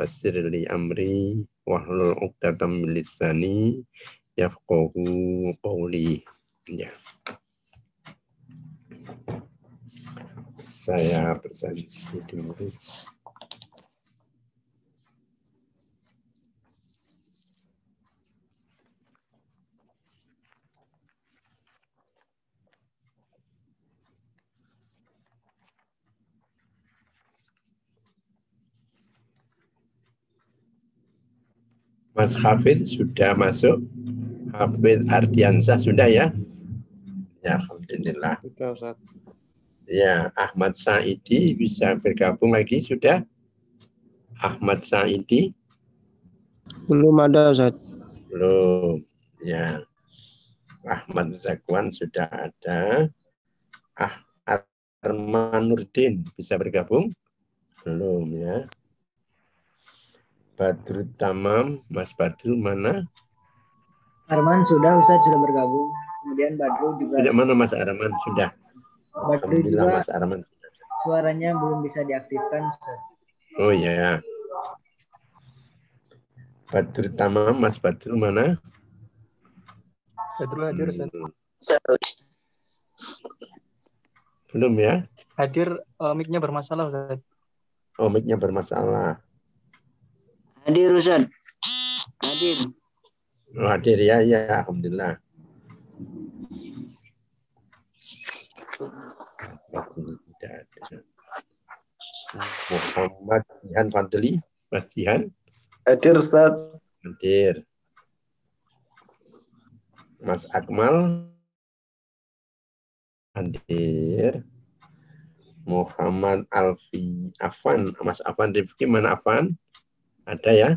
fasir li amri wahlul uqdatam min lisani yafqahu qawli. Ya. Saya presentasi dulu. Mas Hafid sudah masuk. Hafid Ardiansah sudah ya? Ya, Alhamdulillah. Sudah, Ustaz. Ya, Ahmad Saidi bisa bergabung lagi sudah? Ahmad Saidi? Belum ada, Ustaz. Belum. Ya. Ahmad Zakwan sudah ada. Ah, Arman Nurdin bisa bergabung? Belum ya. Badrul Tamam, Mas Badrul mana? Arman sudah, Ustaz sudah bergabung. Kemudian Badru juga. Tidak mana Mas Arman sudah. Badru juga Mas Arman. suaranya belum bisa diaktifkan, Ustaz. Oh ya. Badrul Tamam, Mas Badrul mana? Badrul hadir, Ustaz. Hmm, Belum ya? Hadir eh, mic-nya bermasalah, Ustaz. Oh, mic-nya bermasalah. Hadir Ustaz. Hadir. Oh, hadir ya, ya, Alhamdulillah. Masih tidak ada. Muhammad Jihan Fadli, Mas Jihan, Hadir Ustaz. hadir. Mas Akmal, hadir. Muhammad Alfi Afan, Mas Afan Rifki, mana Afan? Ada ya?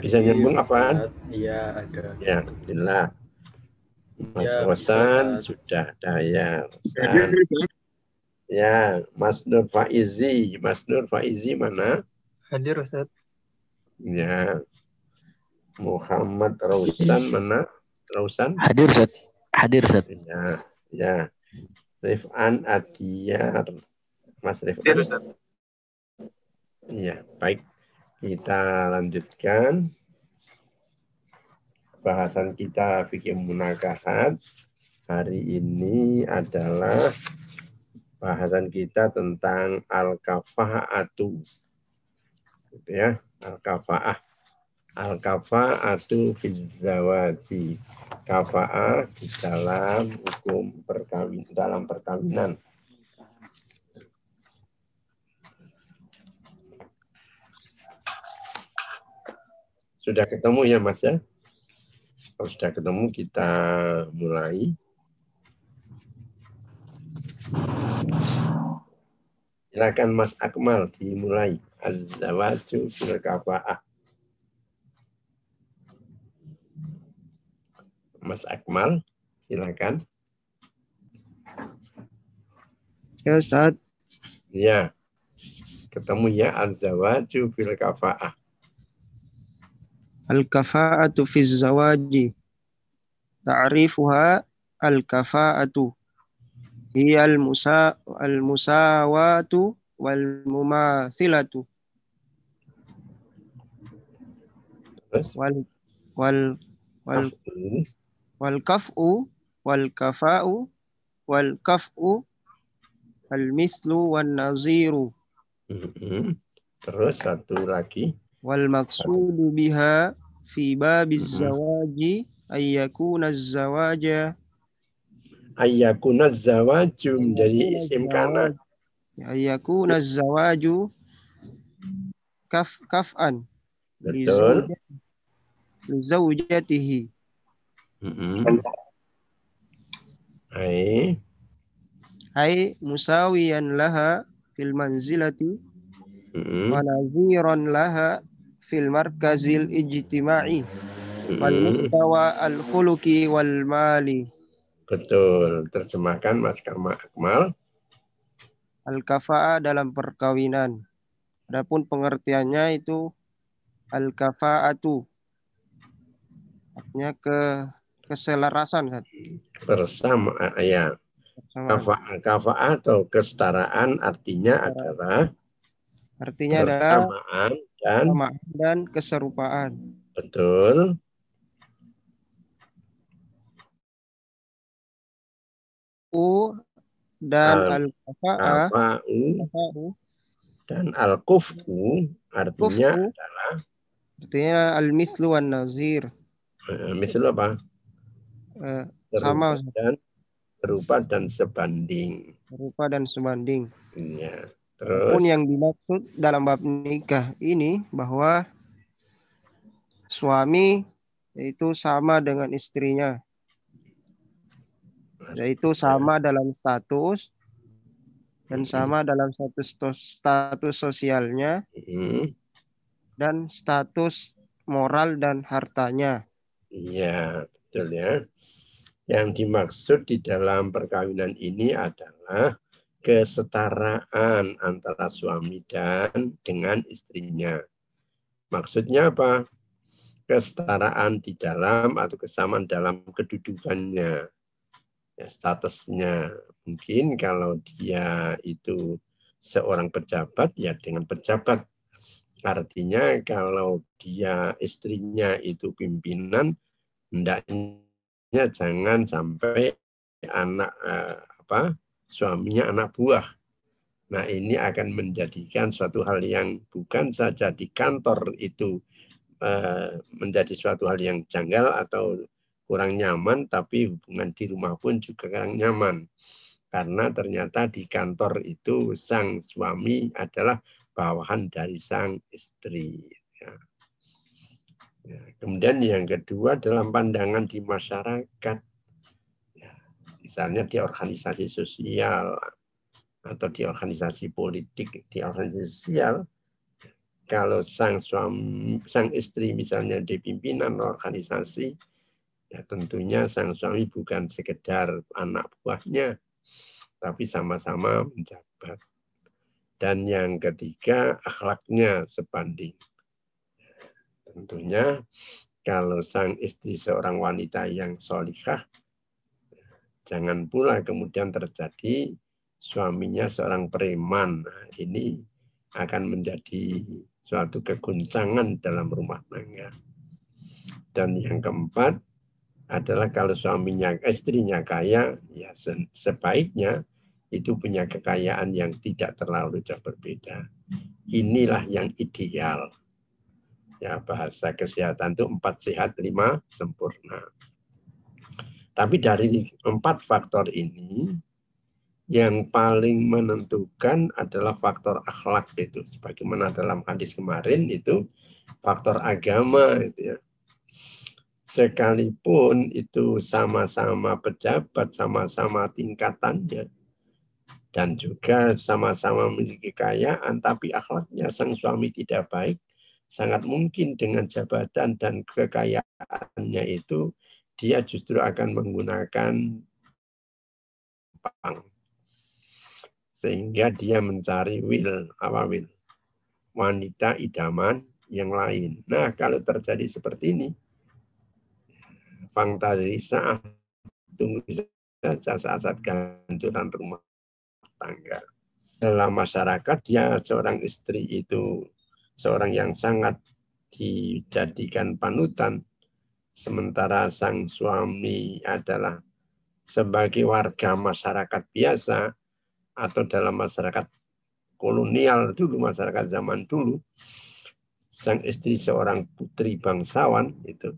Bisa nyambung, Afan? Iya, ada. Ya, Alhamdulillah. Mas Ya, Rosan sudah ada ya. Rosan. Ya, Mas Nur Faizi. Mas Nur Faizi mana? Hadir, Ustaz. Ya. Muhammad Rausan mana? Rausan? Hadir Ustaz. Hadir Ustaz. Ya, ya. Rifan Adiyar. Mas Hadir Rifan. Ustaz. Iya, baik. Kita lanjutkan. Bahasan kita fikih munakahat hari ini adalah bahasan kita tentang al-kafa'atu. Gitu ya, al-kafa'ah. Al-kafa'atu fi zawaji. Kafa'ah di dalam hukum perkawin dalam perkawinan. Sudah ketemu ya Mas ya? Kalau sudah ketemu kita mulai. Silakan Mas Akmal dimulai. Az-zawaju fil kafa'ah. Mas Akmal, silakan. Ya, Ustaz. Ya. Ketemu ya az-zawaju fil kafa'ah. Al-kafa'atu fi zawaji. Ta'rifuha al-kafa'atu. Hiya al-musa al-musawatu wal mumathilatu wal wal wal wal kaf'u wal kafa'u wal kaf'u al mislu wan naziru Mhm. Terus satu lagi. Wal maqsudu biha fi babiz zawaji ay yakuna zawaja Ayyakuna zawaju menjadi isim kana. ay yakuna zawaju kaf kaf'an Betul. zawja- li zawjatihi Mhm. Hai. ay musawiyan laha fil manzilati Wa naziran laha fil markazil ijtima'i wal mustawa al khuluqi wal mali Betul. Terjemahkan Mas Karma Akmal. al kafa'ah dalam perkawinan. Adapun pengertiannya itu al kafa'atu artinya ke keselarasan kan. Bersama ya. Sama. Kafa'ah kafa atau kesetaraan artinya adalah Artinya adalah bersamaan dan Sama dan keserupaan. betul U dan Al- al-kafa'ah kafa'u kafa'u, dan al-kufu artinya Kufu. adalah artinya al-mislu wan nazir. eh, misal apa? Eh, Sama, dan serupa dan sebanding. serupa dan sebanding. Ya. Pun Terus yang dimaksud dalam bab nikah ini bahwa suami itu sama dengan istrinya, yaitu sama dalam status dan sama dalam status status sosialnya dan status moral dan hartanya. Iya, betul ya. Yang dimaksud di dalam perkawinan ini adalah kesetaraan antara suami dan dengan istrinya. Maksudnya apa? Kesetaraan di dalam atau kesamaan dalam kedudukannya, ya, statusnya. Mungkin kalau dia itu seorang pejabat, ya dengan pejabat. Artinya kalau dia istrinya itu pimpinan, hendaknya jangan sampai anak eh, apa suaminya anak buah. Nah ini akan menjadikan suatu hal yang bukan saja di kantor itu eh, menjadi suatu hal yang janggal atau kurang nyaman, tapi hubungan di rumah pun juga kurang nyaman. Karena ternyata di kantor itu sang suami adalah bawahan dari sang istri. Ya. Ya, kemudian yang kedua dalam pandangan di masyarakat, ya, misalnya di organisasi sosial atau di organisasi politik, di organisasi sosial, kalau sang suami, sang istri misalnya di pimpinan organisasi, ya tentunya sang suami bukan sekedar anak buahnya, tapi sama-sama menjabat. Dan yang ketiga, akhlaknya sebanding. Tentunya kalau sang istri seorang wanita yang solikah, jangan pula kemudian terjadi suaminya seorang preman. Nah, ini akan menjadi suatu keguncangan dalam rumah tangga. Dan yang keempat adalah kalau suaminya istrinya kaya, ya sebaiknya itu punya kekayaan yang tidak terlalu jauh berbeda. Inilah yang ideal. Ya, bahasa kesehatan itu empat sehat, lima sempurna. Tapi dari empat faktor ini, yang paling menentukan adalah faktor akhlak itu. Sebagaimana dalam hadis kemarin itu faktor agama itu ya. Sekalipun itu sama-sama pejabat, sama-sama tingkatannya, dan juga sama-sama memiliki kekayaan, tapi akhlaknya sang suami tidak baik, sangat mungkin dengan jabatan dan kekayaannya itu, dia justru akan menggunakan pang. Sehingga dia mencari will, apa will? Wanita idaman yang lain. Nah, kalau terjadi seperti ini, fangtari saat tunggu saja saat-saat kehancuran rumah tangga. Dalam masyarakat dia seorang istri itu seorang yang sangat dijadikan panutan sementara sang suami adalah sebagai warga masyarakat biasa atau dalam masyarakat kolonial dulu masyarakat zaman dulu sang istri seorang putri bangsawan itu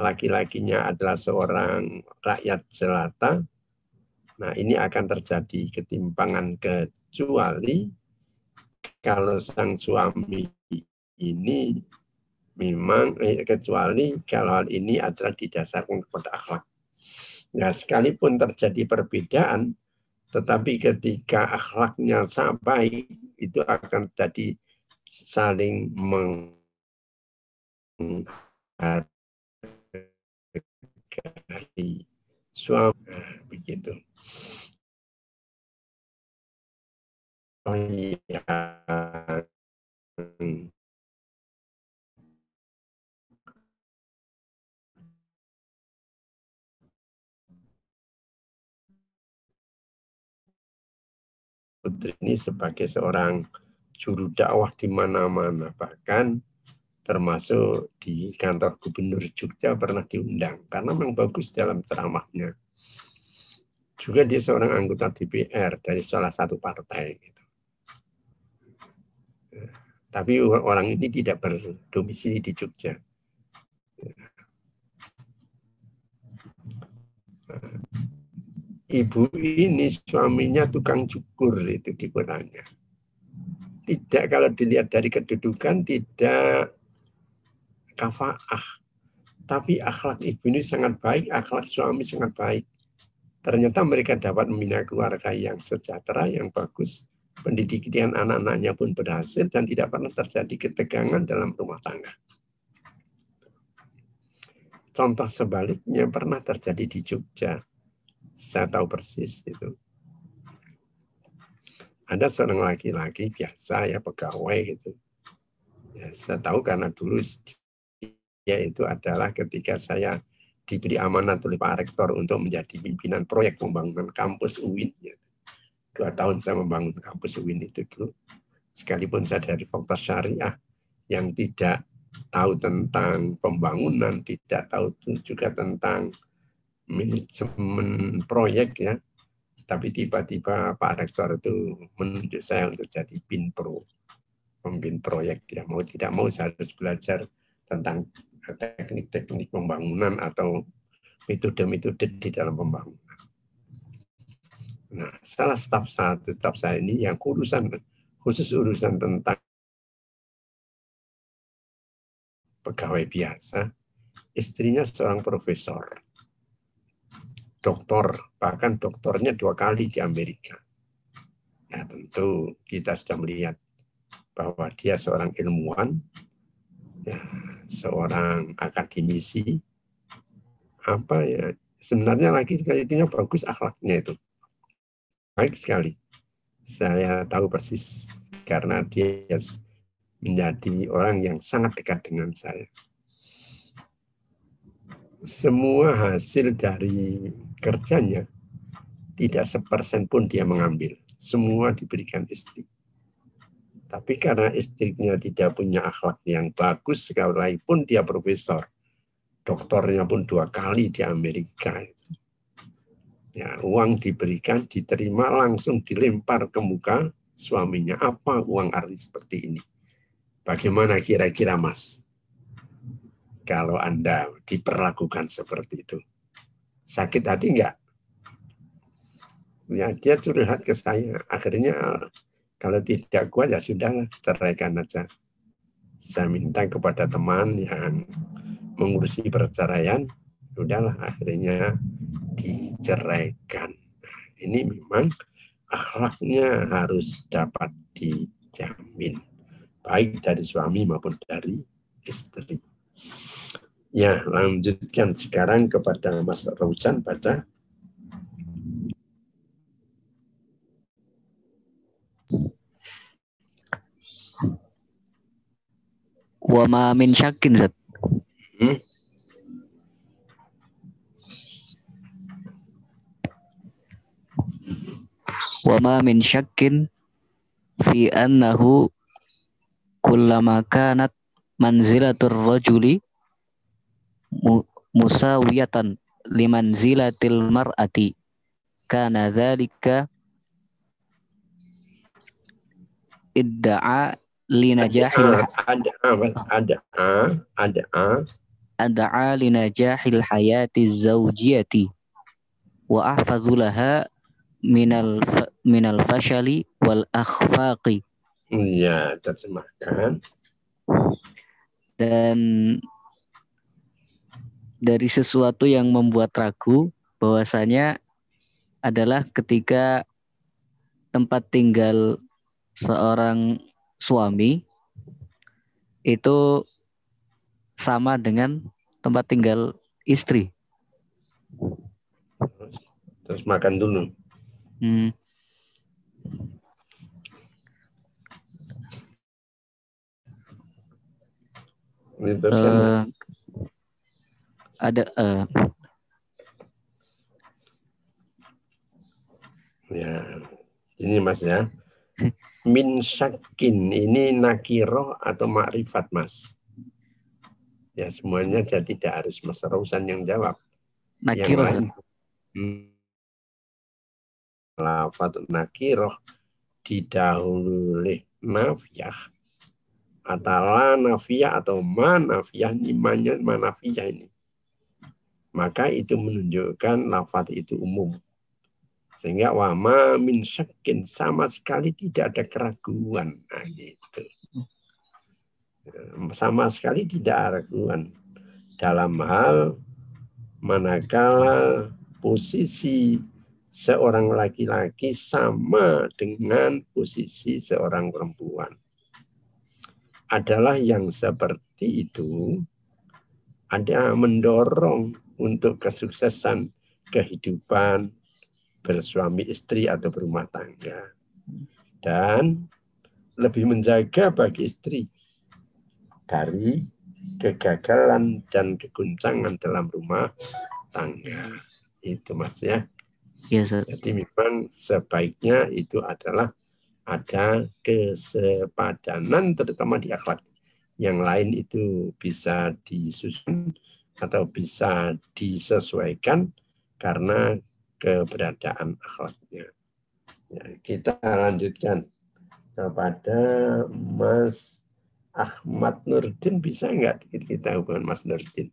laki-lakinya adalah seorang rakyat jelata. Nah, ini akan terjadi ketimpangan kecuali kalau sang suami ini memang eh, kecuali kalau hal ini adalah didasarkan kepada akhlak. Nah, sekalipun terjadi perbedaan, tetapi ketika akhlaknya sangat baik, itu akan jadi saling menghargai suami begitu. Oh iya. Putri ini sebagai seorang juru dakwah di mana-mana. Bahkan termasuk di kantor gubernur Jogja pernah diundang karena memang bagus dalam ceramahnya. Juga dia seorang anggota DPR dari salah satu partai. Gitu. Tapi orang ini tidak berdomisili di Jogja. Ibu ini suaminya tukang cukur itu di kotanya. Tidak kalau dilihat dari kedudukan tidak kafaah. Tapi akhlak ibu ini sangat baik, akhlak suami sangat baik. Ternyata mereka dapat membina keluarga yang sejahtera, yang bagus. Pendidikan anak-anaknya pun berhasil dan tidak pernah terjadi ketegangan dalam rumah tangga. Contoh sebaliknya pernah terjadi di Jogja. Saya tahu persis itu. Ada seorang laki-laki biasa ya pegawai gitu. Ya, saya tahu karena dulu yaitu adalah ketika saya diberi amanat oleh Pak Rektor untuk menjadi pimpinan proyek pembangunan kampus UIN. Ya. Dua tahun saya membangun kampus UIN itu dulu. Sekalipun saya dari Fakultas Syariah yang tidak tahu tentang pembangunan, tidak tahu juga tentang manajemen proyek ya. Tapi tiba-tiba Pak Rektor itu menunjuk saya untuk jadi PINPRO, pemimpin proyek ya. Mau tidak mau saya harus belajar tentang teknik-teknik pembangunan atau metode-metode di dalam pembangunan. Nah, salah staf satu staf saya ini yang urusan khusus urusan tentang pegawai biasa, istrinya seorang profesor, doktor, bahkan doktornya dua kali di Amerika. Ya tentu kita sudah melihat bahwa dia seorang ilmuwan, ya, seorang akademisi. Apa ya sebenarnya lagi kayaknya bagus akhlaknya itu. Baik sekali. Saya tahu persis karena dia menjadi orang yang sangat dekat dengan saya. Semua hasil dari kerjanya tidak sepersen pun dia mengambil semua diberikan istri tapi karena istrinya tidak punya akhlak yang bagus, sekalipun dia profesor, doktornya pun dua kali di Amerika. Ya, uang diberikan, diterima, langsung dilempar ke muka suaminya. Apa uang arti seperti ini? Bagaimana kira-kira mas? Kalau Anda diperlakukan seperti itu. Sakit hati enggak? Ya, dia curhat ke saya. Akhirnya kalau tidak kuat ya sudah ceraikan aja. Saya minta kepada teman yang mengurusi perceraian, udahlah akhirnya diceraikan. Nah, ini memang akhlaknya harus dapat dijamin, baik dari suami maupun dari istri. Ya, lanjutkan sekarang kepada Mas Raujan baca. Wa ma min syakin Zat. Hmm? Wa ma min syakin fi annahu kullama kanat manzilatur rajuli mu- musawiyatan limanzilatil mar'ati. Kana dzalika idda'a linajahil ada ada ada ada linajahil hayati zawjiyati. Wa ahfazu laha minal minal fashali wal akhfaqi. Ya terjemahkan. Dan dari sesuatu yang membuat ragu bahwasanya adalah ketika tempat tinggal seorang suami itu sama dengan tempat tinggal istri. terus makan dulu. Hmm, ini terus eh, ada eh, ya ini mas ya. Min syakin ini nakiroh atau makrifat mas? Ya semuanya jadi tidak harus mas Rausan yang jawab. Yang Nakiro. lain? Hmm. lafat nakiroh didahului nafiyah atau la nafiyah atau ma nafiyah nimanya ma nafiyah ini maka itu menunjukkan lafat itu umum sehingga wama min syakin sama sekali tidak ada keraguan. Nah, gitu. Sama sekali tidak ada keraguan dalam hal manakala posisi seorang laki-laki sama dengan posisi seorang perempuan. Adalah yang seperti itu ada mendorong untuk kesuksesan kehidupan bersuami istri atau berumah tangga. Dan lebih menjaga bagi istri dari kegagalan dan keguncangan dalam rumah tangga. Itu mas ya. Iya, Ustaz. Jadi memang sebaiknya itu adalah ada kesepadanan terutama di akhlak. Yang lain itu bisa disusun atau bisa disesuaikan karena keberadaan akhlaknya. Ya, kita lanjutkan kepada Mas Ahmad Nurdin bisa nggak kita hubungan Mas Nurdin?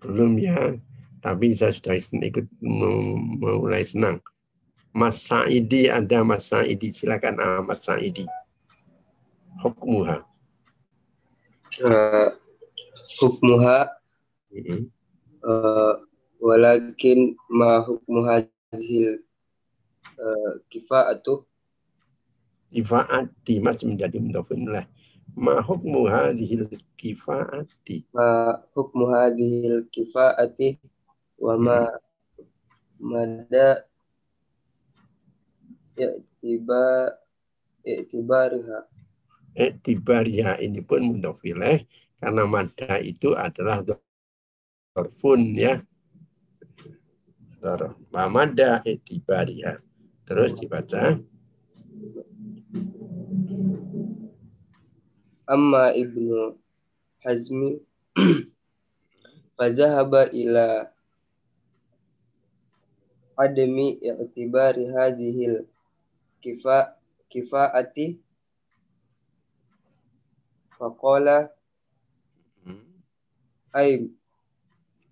Belum ya, tapi saya sudah ikut mulai senang. Mas Saidi ada Mas Saidi, silakan Ahmad Saidi. Hukmuha. Uh, hukmuha Mhm. uh, walakin ma hukmu hadhil uh, kifa'atu Kifaati masih menjadi mudhafun lah. Ma hukmu hadhil kifaati. ma hukmu hadhil kifa'ati wa ma mada i'tiba i'tibariha Iktibaria ini pun mudhafileh karena mada itu adalah dorfun ya. Dorf. Mada iktibaria. Terus dibaca. amma ibnu hazmi fazahaba ila adami i'tibari hadhil kifa kifaati faqala ay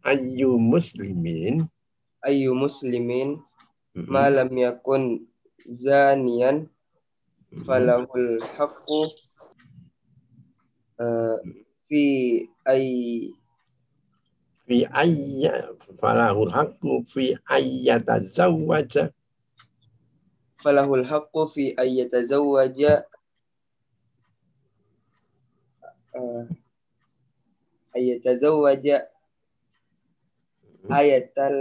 Ayu muslimin. ayu muslimin Mhm. ma lam yakun zanian Mhm. falahul haqqu uh, fi ay Fi ayya falahul haqqu fi ayyata zawwaja. falahul haqqu fi ay yatazawwaja uh, ay yatazawwaja ayatal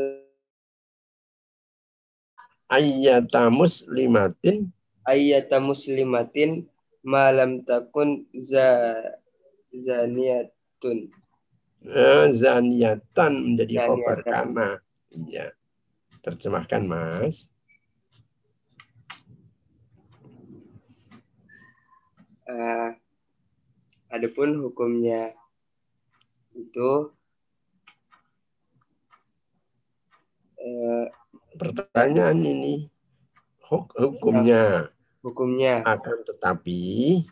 Ayyata muslimatin. ayyata muslimatin ma lam takun za zaniyatun Eh, Zaniatan menjadi khobar kana. Iya. Terjemahkan mas. uh, adapun hukumnya itu uh, Pertanyaan ini huk- hukumnya hukumnya akan tetapi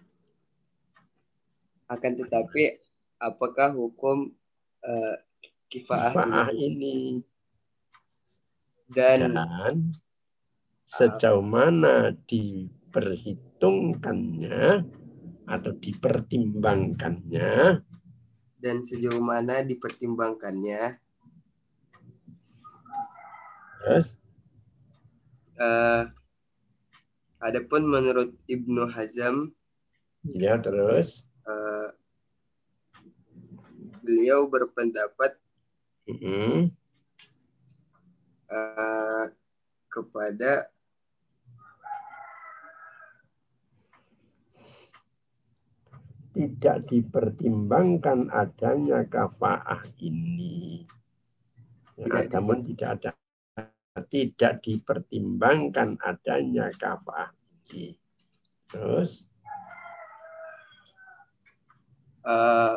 akan tetapi apakah hukum uh, kifaah kifaah ini ini dan dan sejauh mana diperhitungkannya atau dipertimbangkannya? Dan sejauh mana dipertimbangkannya? Terus? Uh, adapun menurut Ibnu Hazm ya terus? uh, beliau berpendapat mm, uh, kepada tidak dipertimbangkan adanya kafaah ini. Ya, namun tidak ada tidak dipertimbangkan adanya kafah ini. Terus Eh,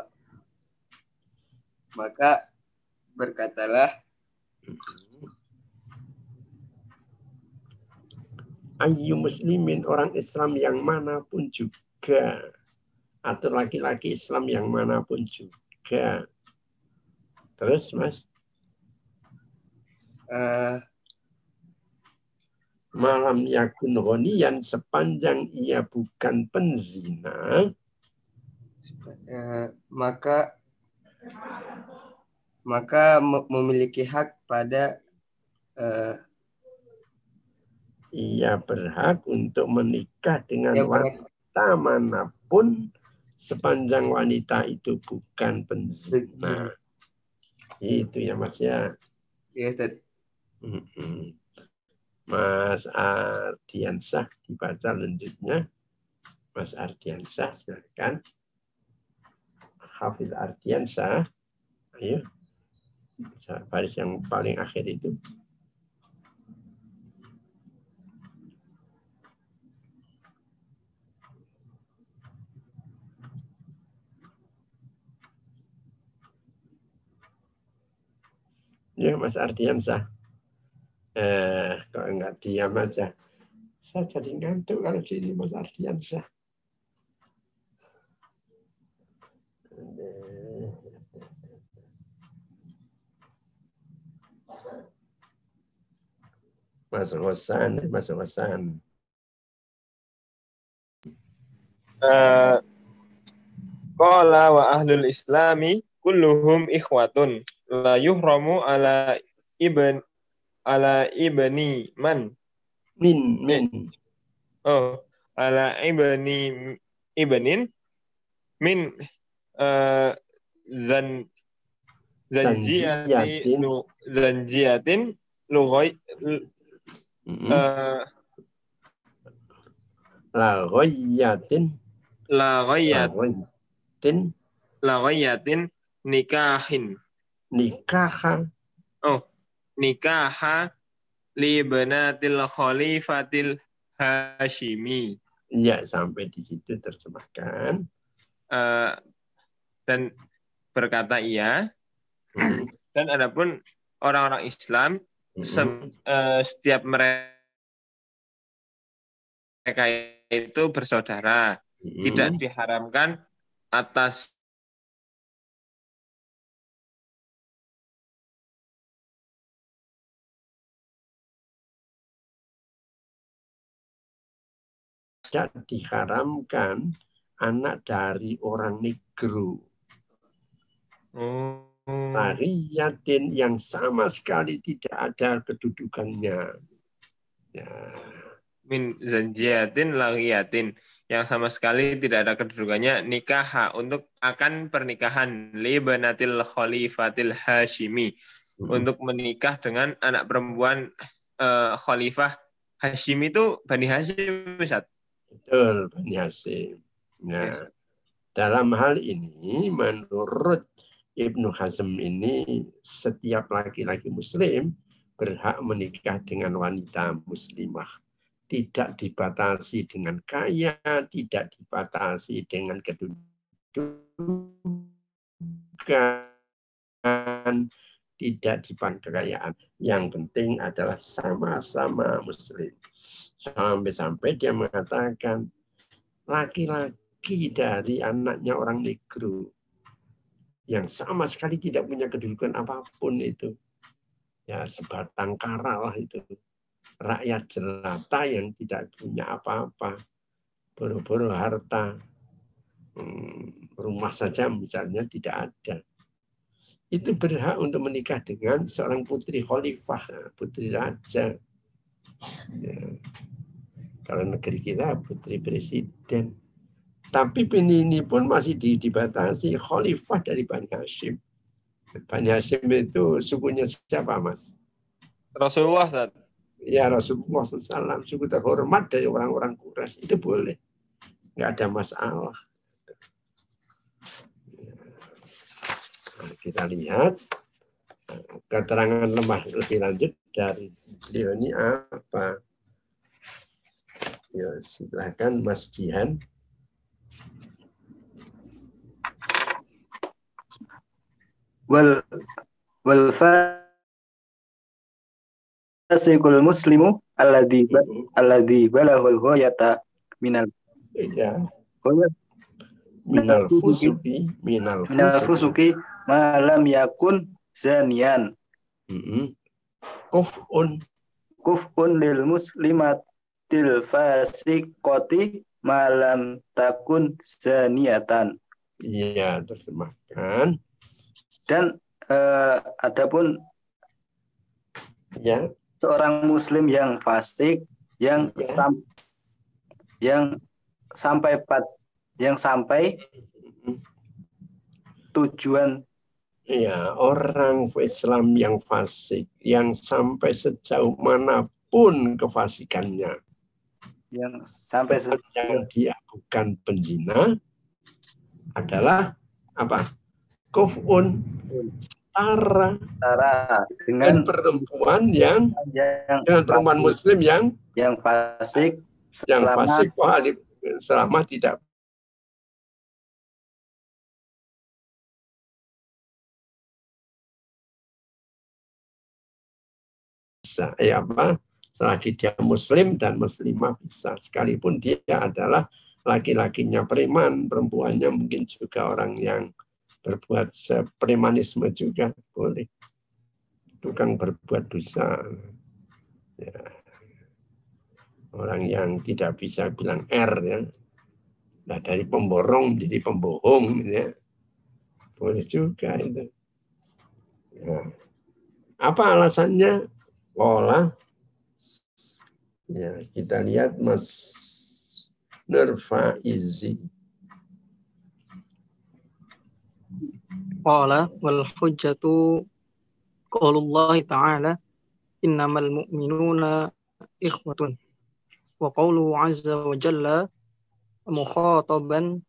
maka berkatalah ayu muslimin orang Islam yang mana pun juga atau laki-laki Islam yang mana pun juga. Terus Mas, eh, malam yakun ghaniyan sepanjang ia bukan penzina, eh, maka maka me- memiliki hak pada eh, ia berhak untuk menikah dengan wanita mana pun sepanjang wanita itu bukan penzina. Itu ya Mas ya. ya Ustaz. Mm-mm. Mas Ardiansyah dibaca lanjutnya. Mas Ardiansyah silakan. Hafid Ardiansyah. Ayo. Baris yang paling akhir itu. Ya, Mas Ardiansyah. Eh, kok enggak diam aja. Saya jadi ngantuk kalau gini Mas Ardiansyah. Mas Hosan, Mas Hosan. Eh, Qala wa ahlul islami kulluhum ikhwatun la yuhramu ala ibn ala ibni man Min, min. oh ala ibni ibnin min eh, zan zanjiati Zanjiatin. lu zanjiatin lughai Mm-mm. eh, La ghayatin. la La ghayat ghayatin. la ghayatin nikahin Nikaha. Oh, nikaha li benatil khalifatil Hashimi. Ya, sampai di situ terjemahkan. Eh, dan berkata iya. Dan adapun orang-orang Islam sem- eh, setiap mereka itu bersaudara, Mm-mm. tidak diharamkan atas tidak diharamkan anak dari orang negro. Oh. Tariyatin yang sama sekali tidak ada kedudukannya. Ya, min zanjiatin lagiyatin yang sama sekali tidak ada kedudukannya nikah untuk akan pernikahan li banatil khalifatil hashimi untuk menikah dengan anak perempuan eh, khalifah Hashim itu Bani Hashim Ustaz. Betul, Bani Hasim. Nah, Yes. dalam hal ini menurut Ibnu Hazm ini setiap laki-laki muslim berhak menikah dengan wanita muslimah. Tidak dibatasi dengan kaya, tidak dibatasi dengan kedudukan, tidak dibatasi kekayaan. Yang penting adalah sama-sama muslim. Sampai-sampai dia mengatakan laki-laki dari anaknya orang negro yang sama sekali tidak punya kedudukan apa pun itu. Ya sebatang kara lah itu. Rakyat jelata yang tidak punya apa-apa. Boro-boro harta. Hmm, rumah saja misalnya tidak ada. Itu berhak untuk menikah dengan seorang putri khalifah, putri raja. Ya. Kalau negeri kita putri presiden. Tapi ini pun masih di- dibatasi khalifah dari Bani Hashim. Bani Hashim itu sukunya siapa, Mas? Rasulullah Ustaz. Ya Rasulullah SAW, suku terhormat dari orang-orang Quraisy. Itu boleh. Nggak ada masalah. Nah, kita lihat eh, keterangan lemah lebih lanjut dari beliau ini apa? Ya, silakan Mas Jihan. wal wal fasikul muslimu alladhi alladhi balaghul ghayata minal Ya, minal fusuki, minal fusuki. fusuki ma lam yakun zanian Mm-mm. Kuf'un kufun lil muslimatil fasiqati ma lam takun zaniatan Iya, terjemahkan. dan eh, adapun Ya, seorang muslim yang fasik yang Ya. sam- yang sampai pad yang sampai tujuan ya orang Islam yang fasik, yang sampai sejauh mana pun kefasikannya, yang sampai se- yang dia bukan penzina, adalah apa? Kuf'un setara setara dengan dengan perempuan yang yang dengan perempuan muslim yang yang fasik yang fasik selama tidak bisa. Ya apa? Selagi dia muslim dan muslimah bisa. Sekalipun dia adalah laki-lakinya preman perempuannya mungkin juga orang yang berbuat premanisme juga boleh. Tukang berbuat dosa. Ya. orang yang tidak bisa bilang R ya. Nah dari pemborong menjadi pembohong ya. Boleh juga itu. Ya. apa alasannya pola ya kita lihat Mas Nurfa Izzi Qala wal hujjatu qaulullah ta'ala innamal mu'minuna ikhwatun wa qawluhu azza wa jalla mukhataban.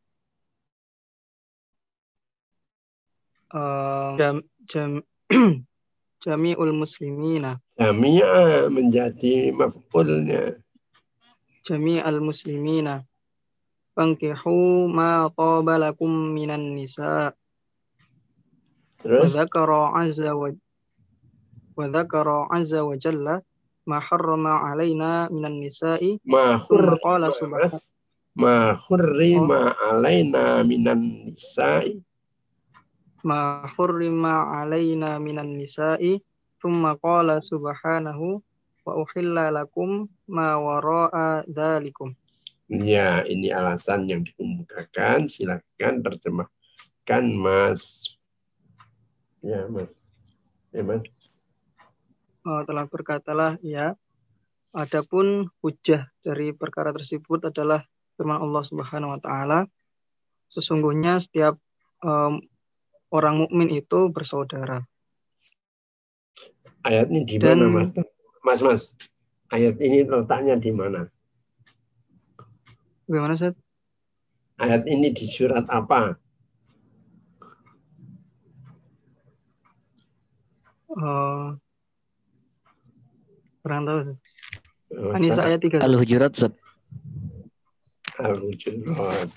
Uh, jam, jam, Jami'ul muslimina. Jami'a menjadi maf'ulnya. Jami'al muslimina. Fankihu ma tabalakum minan nisa. Terus? Wadhakara azza wa Wadhakara azza wa jalla ma harrama alaina minan nisa'i. Ma hurrima alaina minan nisa'i ma hurrima alaina minan nisa'i thumma qala subhanahu wa uhilla lakum ma wara'a dhalikum. Ya, ini alasan yang dikemukakan. Silakan terjemahkan, Mas. Ya, Mas. Ya, Mas. Oh, telah berkatalah, ya. Adapun hujah dari perkara tersebut adalah firman Allah Subhanahu wa taala. Sesungguhnya setiap um, orang mukmin itu bersaudara Ayat ini di Dan- mana, Mas? Mas, Mas. Ayat ini letaknya di mana? bagaimana Ustaz? Ayat ini di surat apa? Eh, kurang tahu Ustaz. Oh, Anisa ayat 3 Al-Hujurat Ustaz. Al-Hujurat.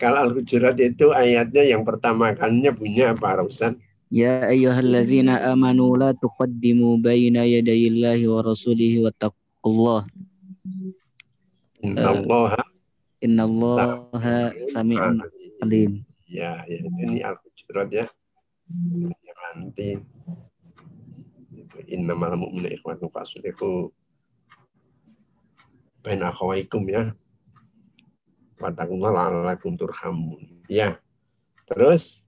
Kalau Al-Hujurat itu ayatnya yang pertama kalinya punya apa, Ustaz? Ya ayyuhallazina amanu la tuqaddimu baina yadayillahi wa rasulihi wattaqullah. Inna Allah Innallaha sami'un alim. Ya, ya ini Al-Hujurat ya. Yang nanti itu innamal mu'minu ikhwatun fasulihu baina akhawaikum ya. Watakullah la'alakum turhamun. Ya. Terus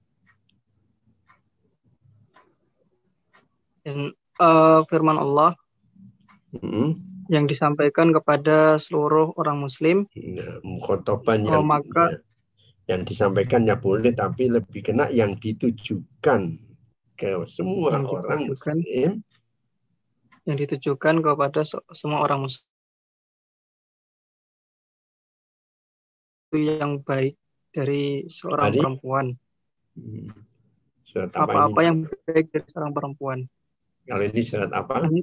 dan eh, firman Allah mm, yang disampaikan kepada seluruh orang muslim ya, mukhotoban Oh, yang maka- ya, yang disampaikannya boleh tapi lebih kena yang ditujukan ke semua Yang orang ditujukan. muslim yang ditujukan kepada se- semua orang muslim Hmm. yang baik dari seorang perempuan. Apa, apa, yang baik dari seorang perempuan? Kalau ini surat apa? Ini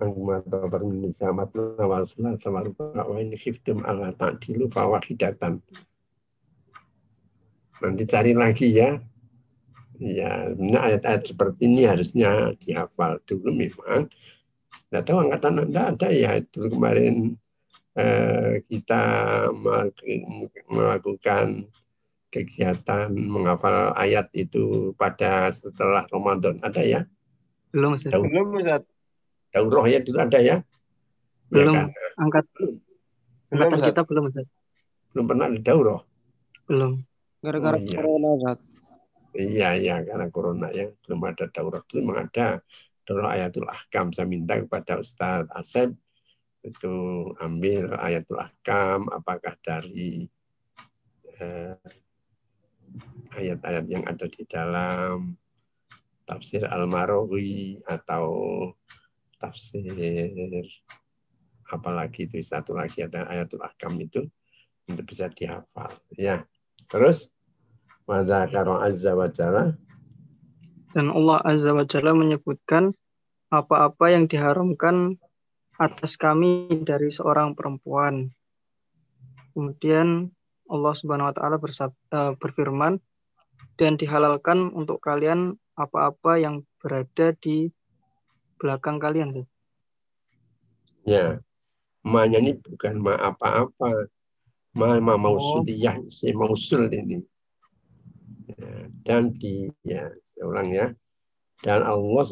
Angmatabar nizamat nawasna sama rupa wa ini khiftum ala ta'dilu fawahidatan. Nanti cari lagi ya. Ya, nah ayat-ayat seperti ini harusnya dihafal dulu memang. Tidak tahu angkatan Anda ada ya itu kemarin eh, kita melakukan kegiatan menghafal ayat itu pada setelah Ramadan ada ya? Belum, Ustaz. Daur- Belum Ustaz. Daurah ya dulu ada ya? Belum. Ya, kan? Angkat Belum, angkatan Ustaz. kita belum, Ustaz. belum pernah ada daurah. Belum. Gara-gara Oh, iya. corona, Ustaz. Iya, iya, karena corona ya belum ada daurah. Dulu memang ada daurah ayatul ahkam. Saya minta kepada Ustadz Asep itu ambil ayatul ahkam apakah dari eh, ayat-ayat yang ada di dalam tafsir Al-Marawi atau tafsir apalagi itu satu lagi ada ayatul ahkam itu untuk bisa dihafal ya terus pada karo azza wa jalla. Dan Allah Azza wa Jalla menyebutkan apa-apa yang diharamkan atas kami dari seorang perempuan. Kemudian Allah Subhanahu wa taala eh, berfirman dan dihalalkan untuk kalian apa-apa yang berada di belakang kalian. ya. Manya ini bukan ma apa-apa. Ma ma mausuliyah si mausul ini dan di ya ulang ya. Dan Allah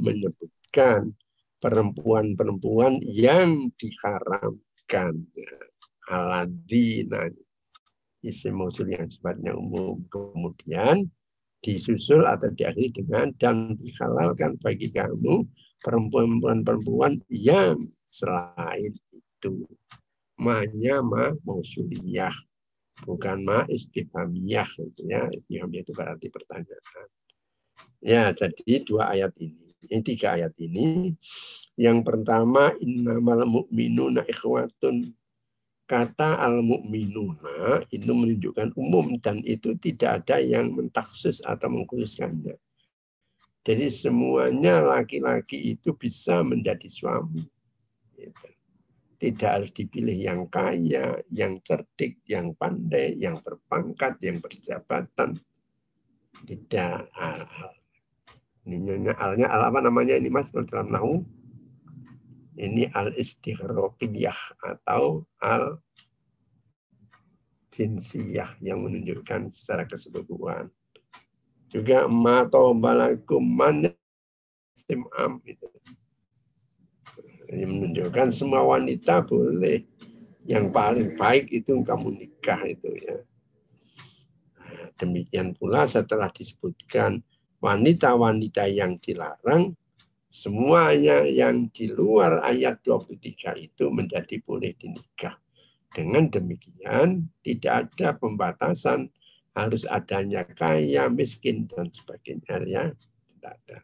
menyebutkan perempuan-perempuan yang diharamkan. Ya. aladina isim mausul yang sifatnya umum. Kemudian disusul atau diakhiri dengan dan dihalalkan bagi kamu perempuan-perempuan yang selain itu. Manya ma bukan ma istifhamiyah gitu ya. Istifhamiyah itu berarti pertanyaan. Ya jadi dua ayat ini. Ini tiga ayat ini. Yang pertama innamal mu'minuna ikhwatun. Kata al mu'minuna itu menunjukkan umum dan itu tidak ada yang mentaksis atau mengkhususkannya. Jadi semuanya laki-laki itu bisa menjadi suami. Gitu. Tidak harus dipilih yang kaya, yang cerdik, yang pandai, yang berpangkat, yang berjabatan. Tidak al. Ini alnya al apa namanya ini mas dalam nahu? Ini al istighraqiyah atau al jinsiyah yang menunjukkan secara keseluruhan. Juga ma balakum man sim'am itu. Ini menunjukkan semua wanita boleh. Yang paling baik itu kamu nikah itu ya. Demikian pula setelah disebutkan wanita-wanita yang dilarang, semuanya yang di luar ayat 23 itu menjadi boleh dinikah. Dengan demikian tidak ada pembatasan harus adanya kaya, miskin dan sebagainya ya. Tidak ada.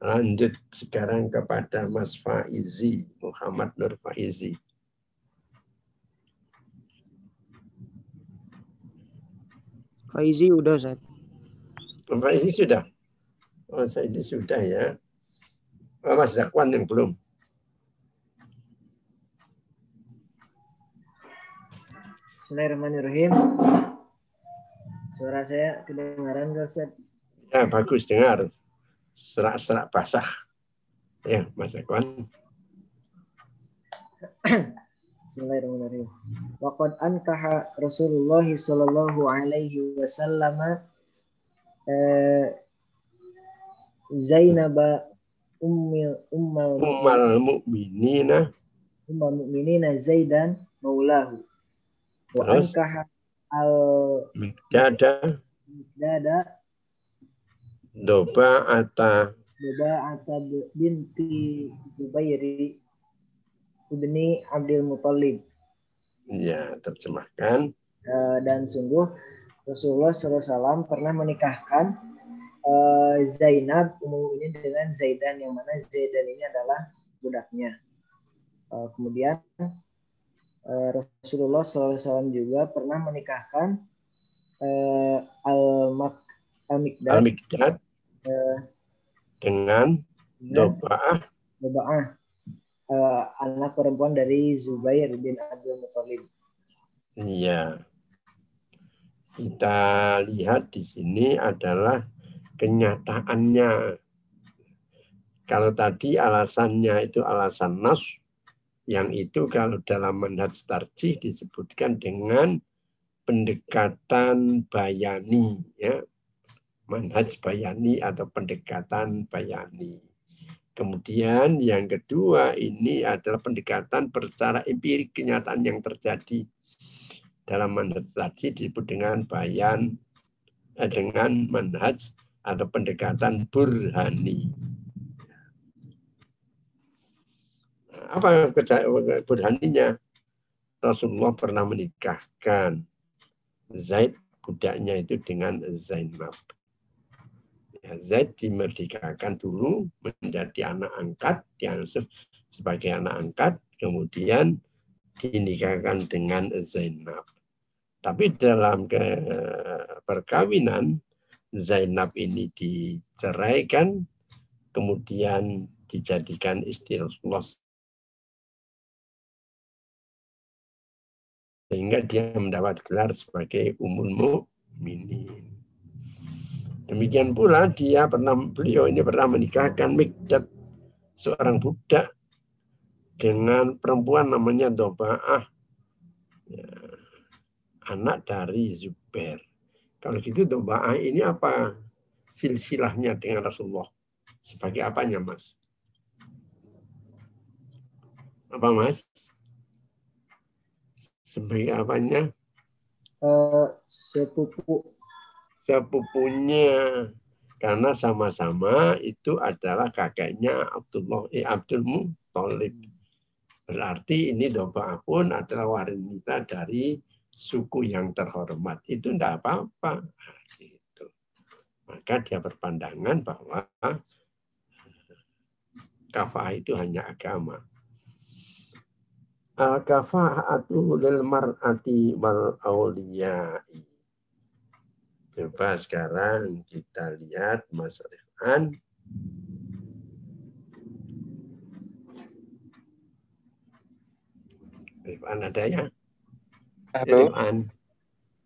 Lanjut sekarang kepada Mas Faizi, Muhammad Nur Faizi. Faizi udah, Ustaz. Mas Faizi sudah? Oh, saya ini sudah ya. Oh, Mas Zakwan yang belum. Bismillahirrahmanirrahim. Suara saya kedengaran Ustaz? Ya, bagus dengar. Serak-serak basah. Ya, Mas Zakwan. Bismillahirrahmanirrahim. Waqad ankaha Rasulullah sallallahu alaihi wasallam eh, Zainab ummi ummal Umal mu'minina ummal mu'minina Zaidan maulahu. Wa ankaha al Mikdada dada Doba Ata Buba'ata binti Zubairi ibni Abdul Muthalib. Ya, terjemahkan. Eh, dan sungguh Rasulullah SAW pernah menikahkan eh, Zainab umum ini dengan Zaidan yang mana Zaidan ini adalah budaknya. Eh, kemudian Rasulullah SAW juga pernah menikahkan Al-Mak- Al-Mikdad Al-Mikdad eh, dengan dengan doba'ah Doba'ah, eh, anak perempuan dari Zubair bin Abdul Muthalib. Iya. Kita lihat di sini adalah kenyataannya. Kalau tadi alasannya itu alasan nas, yang itu kalau dalam manhaj tarjih disebutkan dengan pendekatan bayani, ya. Manhaj bayani atau pendekatan bayani. Kemudian yang kedua ini adalah pendekatan secara empirik kenyataan yang terjadi dalam manhaj tadi disebut dengan bayan eh, dengan manhaj atau pendekatan burhani. Apa kerja- burhaninya? Rasulullah pernah menikahkan Zaid budaknya itu dengan Zainab. Zaid dimerdekakan dulu menjadi anak angkat, diasuh sebagai anak angkat, kemudian dinikahkan dengan Zainab. Tapi dalam ke perkawinan Zainab ini diceraikan, kemudian dijadikan istri Rasulullah sehingga dia mendapat gelar sebagai umul mukminin. Demikian pula dia pernah beliau ini pernah menikahkan Mikdad seorang budak dengan perempuan namanya Doba'ah. Ya, anak dari Zubair. Kalau gitu Doba'ah ini apa silsilahnya dengan Rasulullah? Sebagai apanya, Mas? Apa, Mas? Sebagai apanya? Eh, sepupu Sepupunya. Karena sama-sama itu adalah kakeknya Abdullah eh, Abdul Muthalib. Berarti ini Doba'ah pun adalah wanita dari suku yang terhormat. Itu tidak apa-apa. Gitu. Maka dia berpandangan bahwa kafah itu hanya agama. Al-kafa'atu lil mar'ati wal awliyai. Coba sekarang kita lihat Mas Rifan. Rifan ada ya? Halo, Rifan.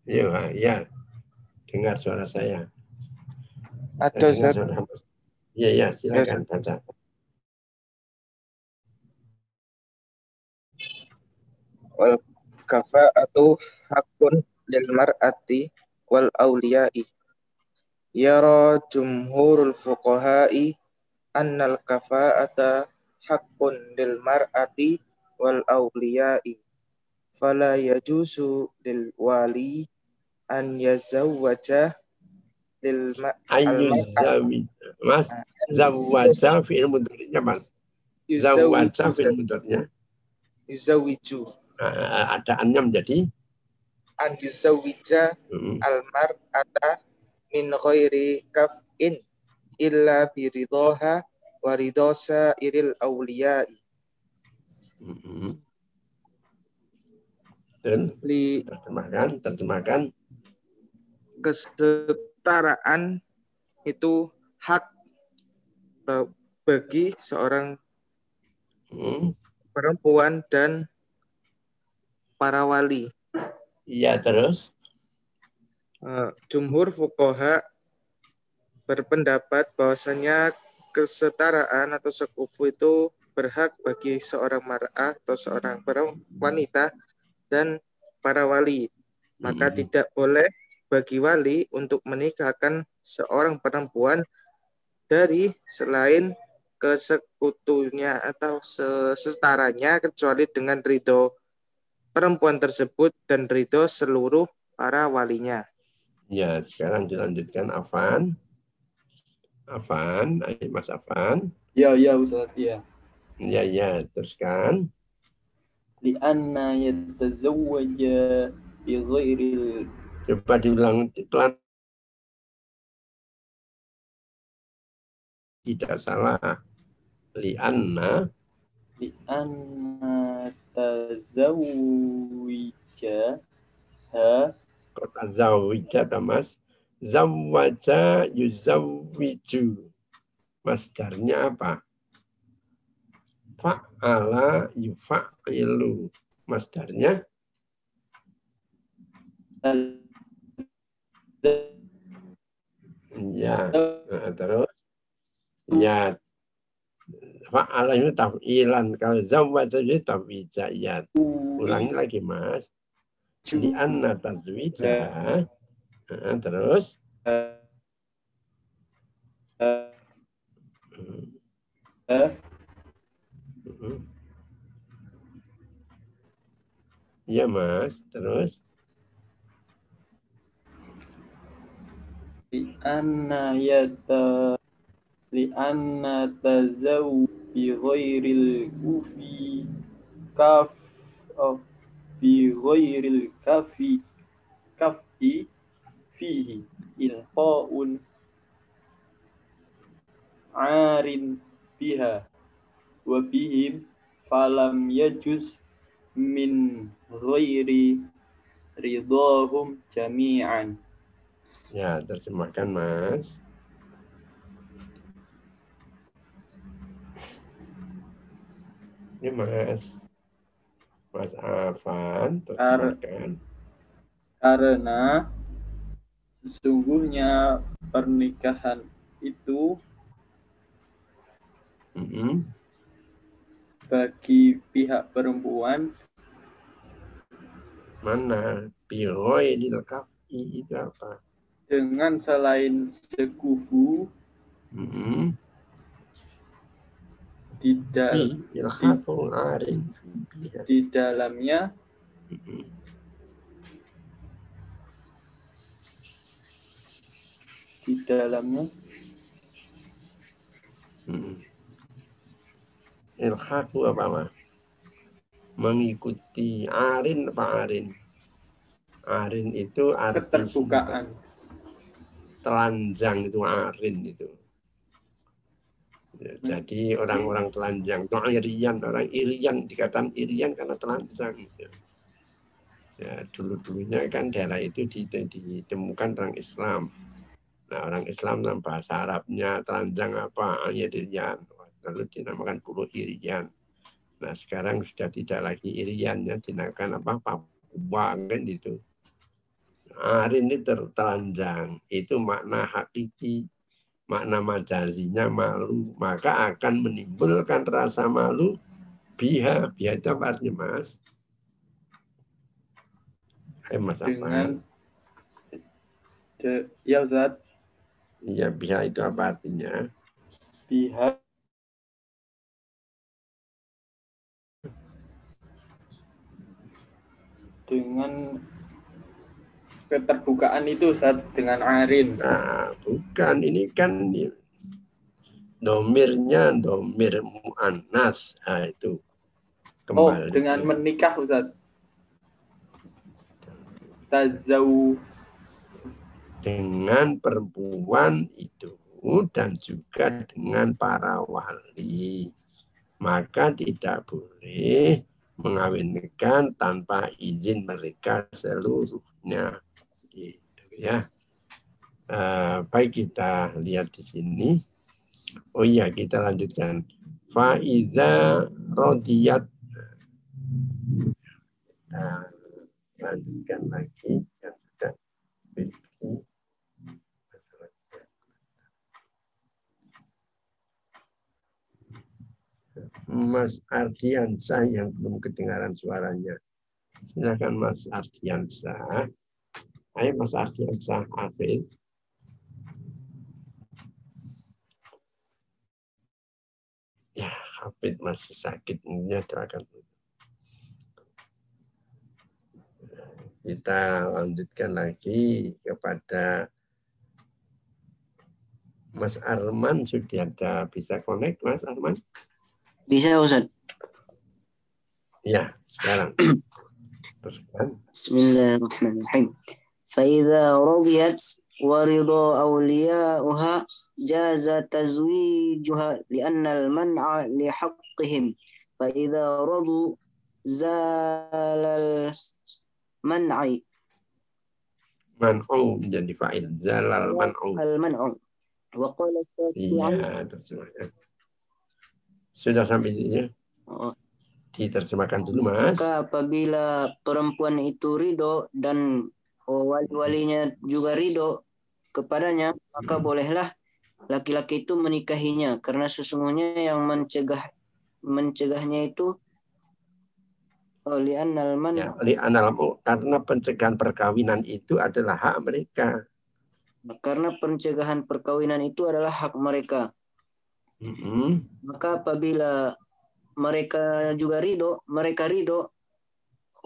Iya, ya. Dengar suara saya. ada Ustaz. Iya, iya, silakan baca. Wal kafa'atu hakun lil mar'ati wal awliya'i. Yara jumhurul fuqaha'i annal kafa'ata hakun lil mar'ati wal awliya'i. Fala yajuzu lil wali an yazawwaja lil ma- Ayu zawi. Mas, zawaja fi'il mudhari'nya, Mas. Yuzawwiju fi'il mudhari'nya. yuzawwiju Ah, Ada annya menjadi an yuzawwija mm, al-mar'ata min ghairi kaf'in illa biridaha wa ridha iril awliya'i mm, dan li terjemahkan, terjemahkan. kesetaraan itu hak bagi seorang Mm, perempuan dan para wali. Iya, terus. Eh, Jumhur fukoha berpendapat bahwasanya kesetaraan atau sekufu itu berhak bagi seorang mar'ah atau seorang wanita dan para wali. Maka Mm, tidak boleh bagi wali untuk menikahkan seorang perempuan dari selain kesekutunya atau se- sesetaranya kecuali dengan ridho perempuan tersebut dan ridho seluruh para walinya. Ya, sekarang dilanjutkan Afan. Afan, ayo Mas Afan. Ya, ya Ustaz, ya. Ya, ya, teruskan. Lianna yatazawwaja bi ghairil Coba diulang pelan. Tidak salah. Lianna. Lianna tazawija ha? Kota zawija tamas zawwaja yuzawwiju. Masdarnya apa? Fa'ala yufa'ilu masdarnya? Ya, nah, terus. Ya, fa'ala itu taf'ilan. Kalau zawwaja itu tafwijayat. Ulangi lagi, Mas. Di anna tazwija. Nah, terus. Iya mas, terus li'anna yata li'anna tazaw bi ghairil kufi kaf of bi ghairil kafi kafi fihi ilqaun arin biha wa bihim falam yajuz min ghairi ridahum jami'an ya terjemahkan mas. Ini mas, mas Afan terjemahkan. karena sesungguhnya pernikahan itu Mm-mm. bagi pihak perempuan Mana? Piroi di kafi itu apa? dengan selain sekufu Mm-mm. tidak Ilhaqun arin biha. di dalamnya di dalamnya Mm-mm. Ilhaqu apa mah? Mengikuti arin apa arin? Arin itu arti keterbukaan telanjang itu arin itu. Ya, jadi orang-orang telanjang, itu irian, orang irian dikatakan irian karena telanjang. Ya, ya dulu-dulunya kan daerah itu dite- ditemukan orang Islam. Nah orang Islam dalam bahasa Arabnya telanjang apa? Irian. Lalu dinamakan pulau irian. Nah sekarang sudah tidak lagi iriannya, dinamakan apa? Papua kan itu. Arin ini tertelanjang. Itu makna hakiki. Makna majazinya malu. Maka akan menimbulkan rasa malu. Biha. Biha itu apa artinya mas? Hai mas apa? de, ya Ustaz Iya biha itu apa artinya? pihak dengan keterbukaan itu Ustaz dengan arin Nah, bukan. Ini kan domirnya domir mu'annas. Nah, itu. oh Kembali. dengan menikah Ustaz tazau dengan perempuan itu dan juga dengan para wali. Maka tidak boleh mengawinkan tanpa izin mereka seluruhnya. Gitu ya. Eh, baik kita lihat di sini. Oh iya kita lanjutkan. Faiza rodiyat. Kita lanjutkan lagi yang sudah Mas Ardiansyah yang belum kedengaran suaranya. Silakan Mas Ardiansyah. Ayo Mas Ardiansyah, Afid. Ya, Hafid masih sakit. Ini doakan. Kita lanjutkan lagi kepada Mas Arman sudah ada bisa connect Mas Arman? Bisa Ustaz. Ya, sekarang. Teruskan. Bismillahirrahmanirrahim. فإذا رضيت ورضا أولياؤها جاز تزويجها لأن المنع لحقهم فإذا رضوا زال المنع Man'u menjadi fa'il. Zalal man'u. المنع Waqala Syafi'i Iya, terjemahkan. Sudah sampai ini Oh, diterjemahkan dulu, Mas. Maka apabila perempuan itu ridho dan oh, wali-walinya juga ridho kepadanya, maka Hmm. bolehlah laki-laki itu menikahinya karena sesungguhnya yang mencegah mencegahnya itu oh, li'annal man Ya, li'anal karena pencegahan perkawinan itu adalah hak mereka. karena pencegahan perkawinan itu adalah hak mereka. Mm-mm. Maka apabila mereka juga ridho, mereka ridho,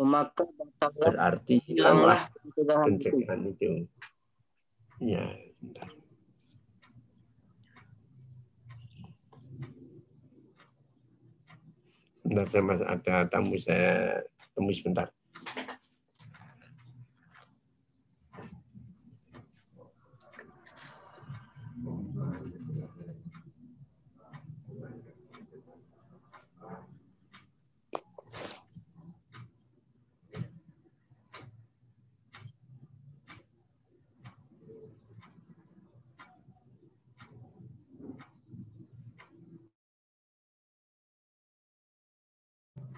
maka Berarti hilanglah pencegahan itu. Ya, bentar. Sebentar saya masih ada tamu saya temui sebentar.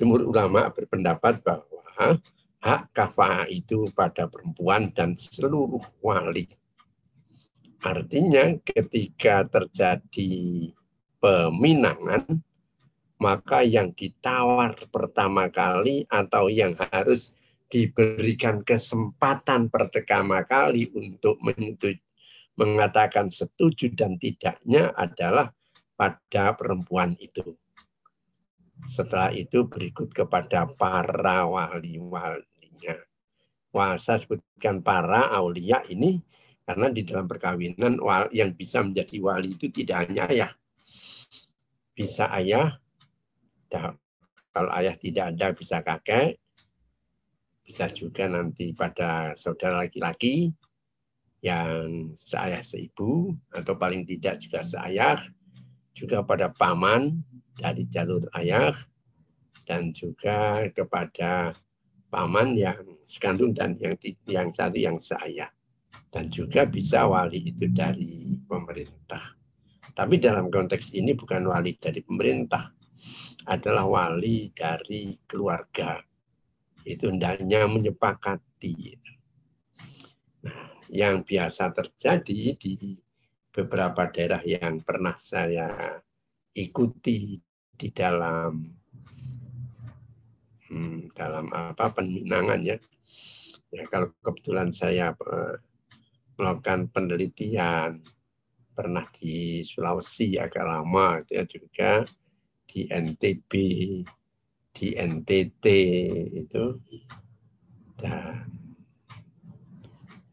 Jumhur ulama berpendapat bahwa hak kafah itu pada perempuan dan seluruh wali. Artinya ketika terjadi peminangan, maka yang ditawar pertama kali atau yang harus diberikan kesempatan pertama kali untuk menyetujui mengatakan setuju dan tidaknya adalah pada perempuan itu. Setelah itu berikut kepada para wali-walinya. Wah, saya sebutkan para aulia ini karena di dalam perkawinan yang bisa menjadi wali itu tidak hanya ayah. Bisa ayah, kalau ayah tidak ada bisa kakek, bisa juga nanti pada saudara laki-laki, yang seayah seibu atau paling tidak juga seayah juga pada paman dari jalur ayah dan juga kepada paman yang sekandung dan yang yang satu yang seayah dan juga bisa wali itu dari pemerintah. Tapi dalam konteks ini bukan wali dari pemerintah, adalah wali dari keluarga. Itu hendaknya menyepakati. Nah, yang biasa terjadi di beberapa daerah yang pernah saya ikuti di dalam hmm, dalam apa peminangan ya. Ya kalau kebetulan saya eh, melakukan penelitian pernah di Sulawesi agak lama itu ya juga di NTB di NTT itu dan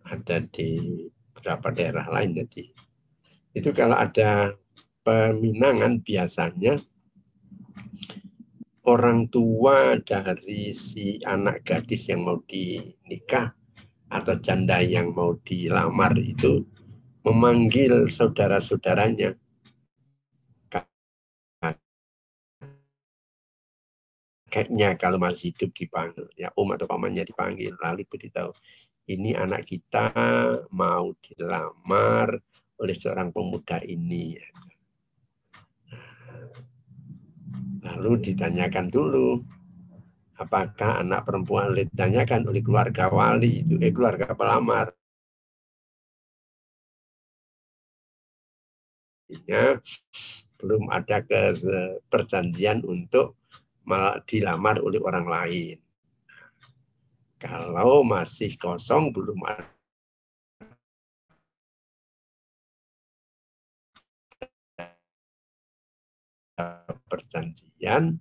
ada di beberapa daerah lain jadi itu kalau ada peminangan biasanya orang tua dari si anak gadis yang mau dinikah atau janda yang mau dilamar itu memanggil saudara-saudaranya. Kakeknya kalau masih hidup dipanggil ya om atau pamannya dipanggil lalu beritahu ini anak kita mau dilamar oleh seorang pemuda ini lalu ditanyakan dulu apakah anak perempuan ditanyakan oleh keluarga wali itu eh keluarga pelamar ya belum ada ke- perjanjian untuk dilamar oleh orang lain. Kalau masih kosong belum ada perjanjian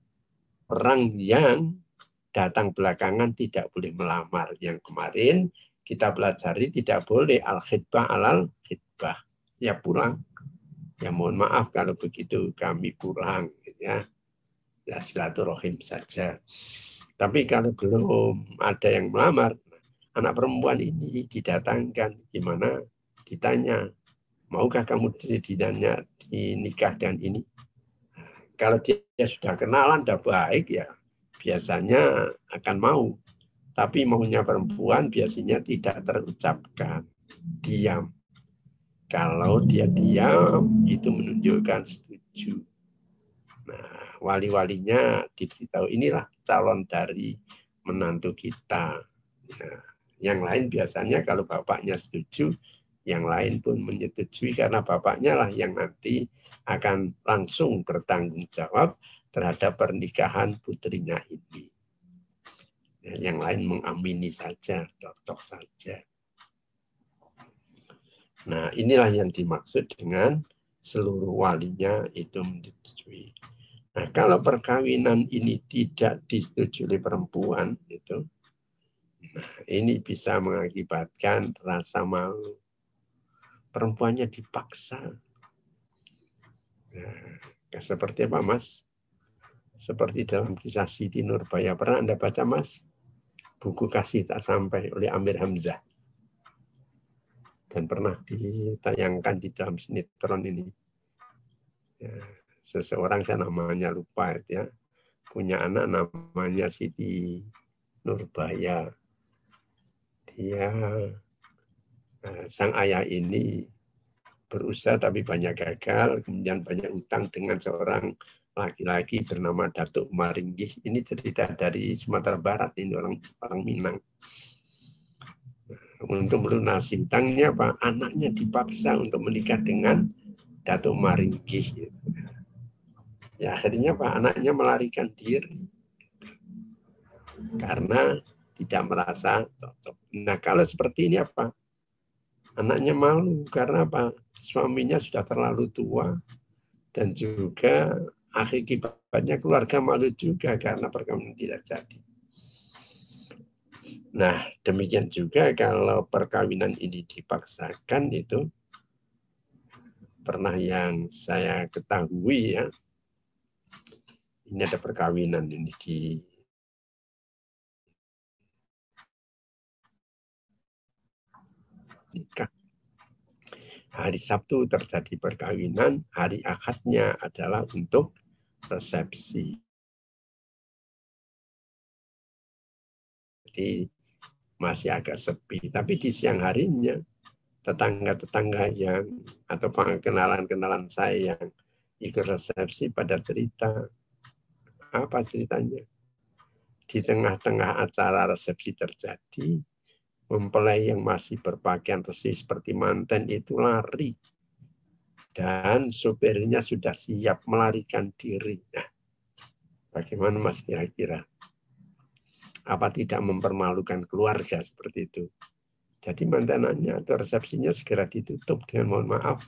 orang yang datang belakangan tidak boleh melamar. Yang kemarin kita pelajari tidak boleh al khidbah alal khidbah. Ya pulang. Ya mohon maaf kalau begitu kami pulang. Gitu ya. Ya silaturahim saja. Tapi kalau belum ada yang melamar, anak perempuan ini didatangkan gimana? Ditanya, maukah kamu dinanya dinikah dan ini? Kalau dia sudah kenalan, sudah baik ya biasanya akan mau. Tapi maunya perempuan biasanya tidak terucapkan. Diam. Kalau dia diam, itu menunjukkan setuju. Nah, wali-walinya diberitahu inilah calon dari menantu kita. Nah, yang lain biasanya kalau bapaknya setuju, yang lain pun menyetujui karena bapaknya lah yang nanti akan langsung bertanggung jawab terhadap pernikahan putrinya ini. Ya, yang lain mengamini saja, cocok saja. Nah, inilah yang dimaksud dengan seluruh walinya itu menyetujui. Nah, kalau perkawinan ini tidak disetujui perempuan, itu, nah, ini bisa mengakibatkan rasa malu. Perempuannya dipaksa. Nah, seperti apa, Mas? Seperti dalam kisah Siti Nurbaya. Pernah Anda baca, Mas? Buku Kasih Tak Sampai oleh Amir Hamzah. Dan pernah ditayangkan di dalam sinetron ini. Ya, seseorang saya namanya lupa ya. Punya anak namanya Siti Nurbaya. Dia sang ayah ini berusaha tapi banyak gagal, kemudian banyak utang dengan seorang laki-laki bernama Datuk Maringgih. Ini cerita dari Sumatera Barat, ini orang orang Minang. Untuk melunasi hutangnya, Pak, anaknya dipaksa untuk menikah dengan Datuk Maringgih. Ya akhirnya Pak, anaknya melarikan diri karena tidak merasa cocok. Nah kalau seperti ini apa? Anaknya malu karena apa? Suaminya sudah terlalu tua dan juga akibatnya keluarga malu juga karena perkawinan tidak jadi. Nah, demikian juga kalau perkawinan ini dipaksakan itu pernah yang saya ketahui ya. Ini ada perkawinan ini di nikah. Hari Sabtu terjadi perkawinan, hari akadnya adalah untuk resepsi. Jadi masih agak sepi. Tapi di siang harinya tetangga-tetangga yang atau kenalan-kenalan saya yang ikut resepsi pada cerita apa ceritanya di tengah-tengah acara resepsi terjadi mempelai yang masih berpakaian resi seperti manten itu lari dan supirnya sudah siap melarikan diri. Nah, bagaimana Mas kira-kira? Apa tidak mempermalukan keluarga seperti itu? Jadi mantanannya atau resepsinya segera ditutup dengan mohon maaf.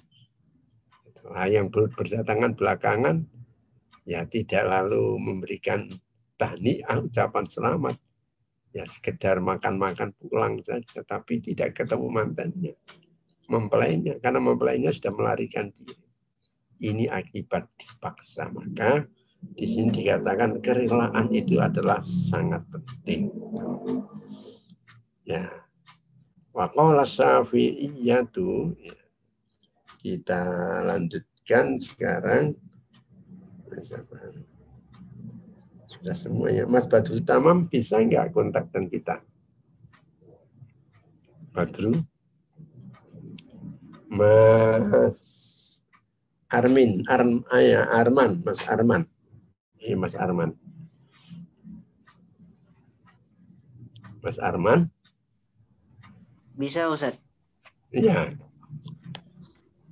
Nah, yang berdatangan belakangan ya tidak lalu memberikan tahniah ucapan selamat. Ya sekedar makan-makan pulang saja, tapi tidak ketemu mantannya mempelainya karena mempelainya sudah melarikan diri. Ini akibat dipaksa. Maka di sini dikatakan kerelaan itu adalah sangat penting. Ya. Waqala Syafi'iyatu ya. kita lanjutkan sekarang sudah semuanya. Mas Badrul Tamam bisa nggak kontakkan kita? Badru? Mas Armin, Arm, ayah, Arman, Mas Arman. Ini Mas Arman. Mas Arman? Bisa Ustaz. Iya.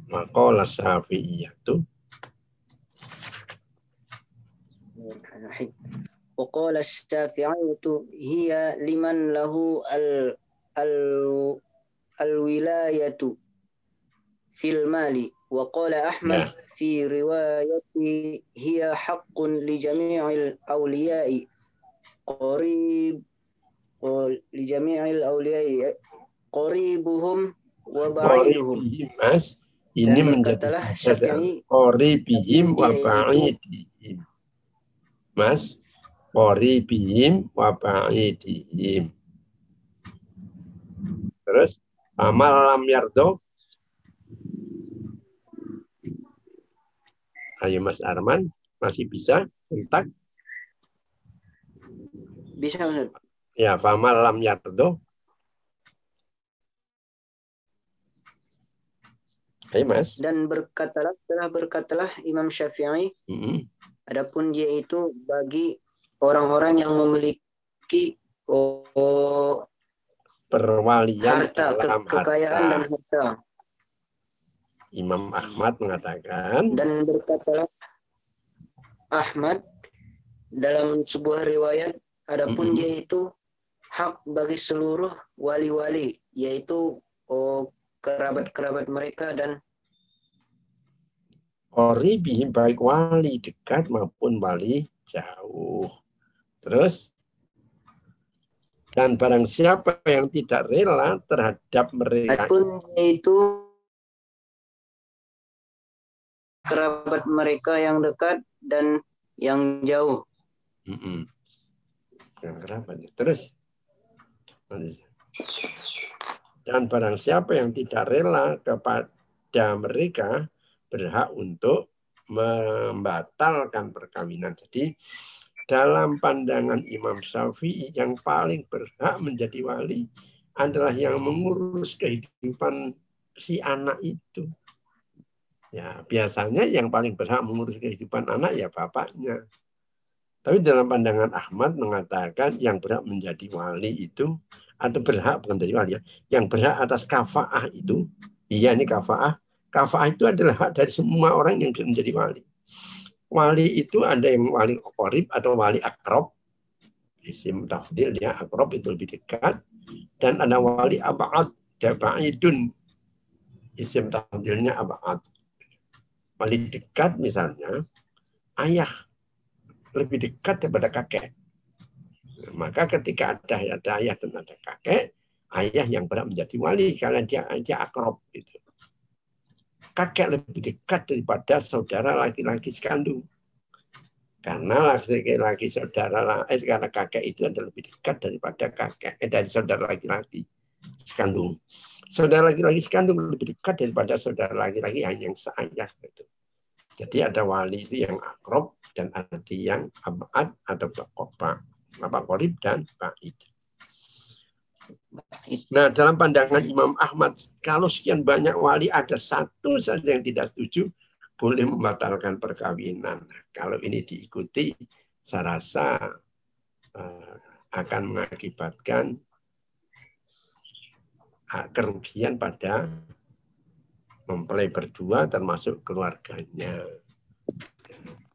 Maqala Syafi'iyatu. وقال الشافعي هي لمن له ال ال الولاية fil mali وقال أحمد Ya. في روايته هي حق لجميع الأولياء قريب لجميع الأولياء قريبهم وبعيدهم Qoribihim, Mas. Ini Dan menjadi berkatalah dasar Syafi'i Qoribihim wa yaitu- ba'idihim. Mas. Qoribihim wa ba'idihim. Terus amal lam yardo. Ayo Mas Arman, masih bisa? Entak? bisa Ustaz. Ya, famal lam yardo. Ayo Mas. dan berkatalah telah berkatalah Imam Syafi'i Mm-mm. adapun dia itu bagi orang-orang yang memiliki oh, Perwalian harta ke- kekayaan dan harta. harta Imam Ahmad mengatakan dan berkatalah Ahmad dalam sebuah riwayat adapun Mm-mm. dia itu hak bagi seluruh wali-wali yaitu oh, kerabat-kerabat mereka dan Qoribihim baik wali dekat maupun wali jauh. Terus dan barang siapa yang tidak rela terhadap mereka adapun itu kerabat mereka yang dekat dan yang jauh Mm-mm. yang kerabat. Terus dan barang siapa yang tidak rela kepada mereka berhak untuk membatalkan perkawinan. Jadi dalam pandangan Imam Syafi'i yang paling berhak menjadi wali adalah yang mengurus kehidupan si anak itu. Ya, biasanya yang paling berhak mengurus kehidupan anak ya bapaknya. Tapi dalam pandangan Ahmad mengatakan yang berhak menjadi wali itu atau berhak bukan jadi wali ya, yang berhak atas kafaah itu, iya ini kafaah, kafaah itu adalah hak dari semua orang yang bisa menjadi wali. Wali itu ada yang wali korib atau wali akrob, isim tafdil dia akrob itu lebih dekat, dan ada wali abad, jabaidun, isim tafdilnya abad. Wali dekat misalnya, ayah lebih dekat daripada kakek. Maka ketika ada, ada ayah dan ada kakek, ayah yang berhak menjadi wali karena dia dia akrob gitu. Kakek lebih dekat daripada saudara laki-laki sekandung. Karena laki-laki saudara eh, karena kakek itu adalah lebih dekat daripada kakek eh, dari saudara laki-laki sekandung. Saudara laki-laki sekandung lebih dekat daripada saudara laki-laki hanya yang seayah gitu. Jadi ada wali itu yang akrob dan ada yang abad atau bapak bapak korib dan ba'id. Nah, dalam pandangan Imam Ahmad, kalau sekian banyak wali ada satu saja yang tidak setuju, boleh membatalkan perkawinan. Kalau ini diikuti, saya rasa uh, akan mengakibatkan uh, kerugian pada mempelai berdua termasuk keluarganya.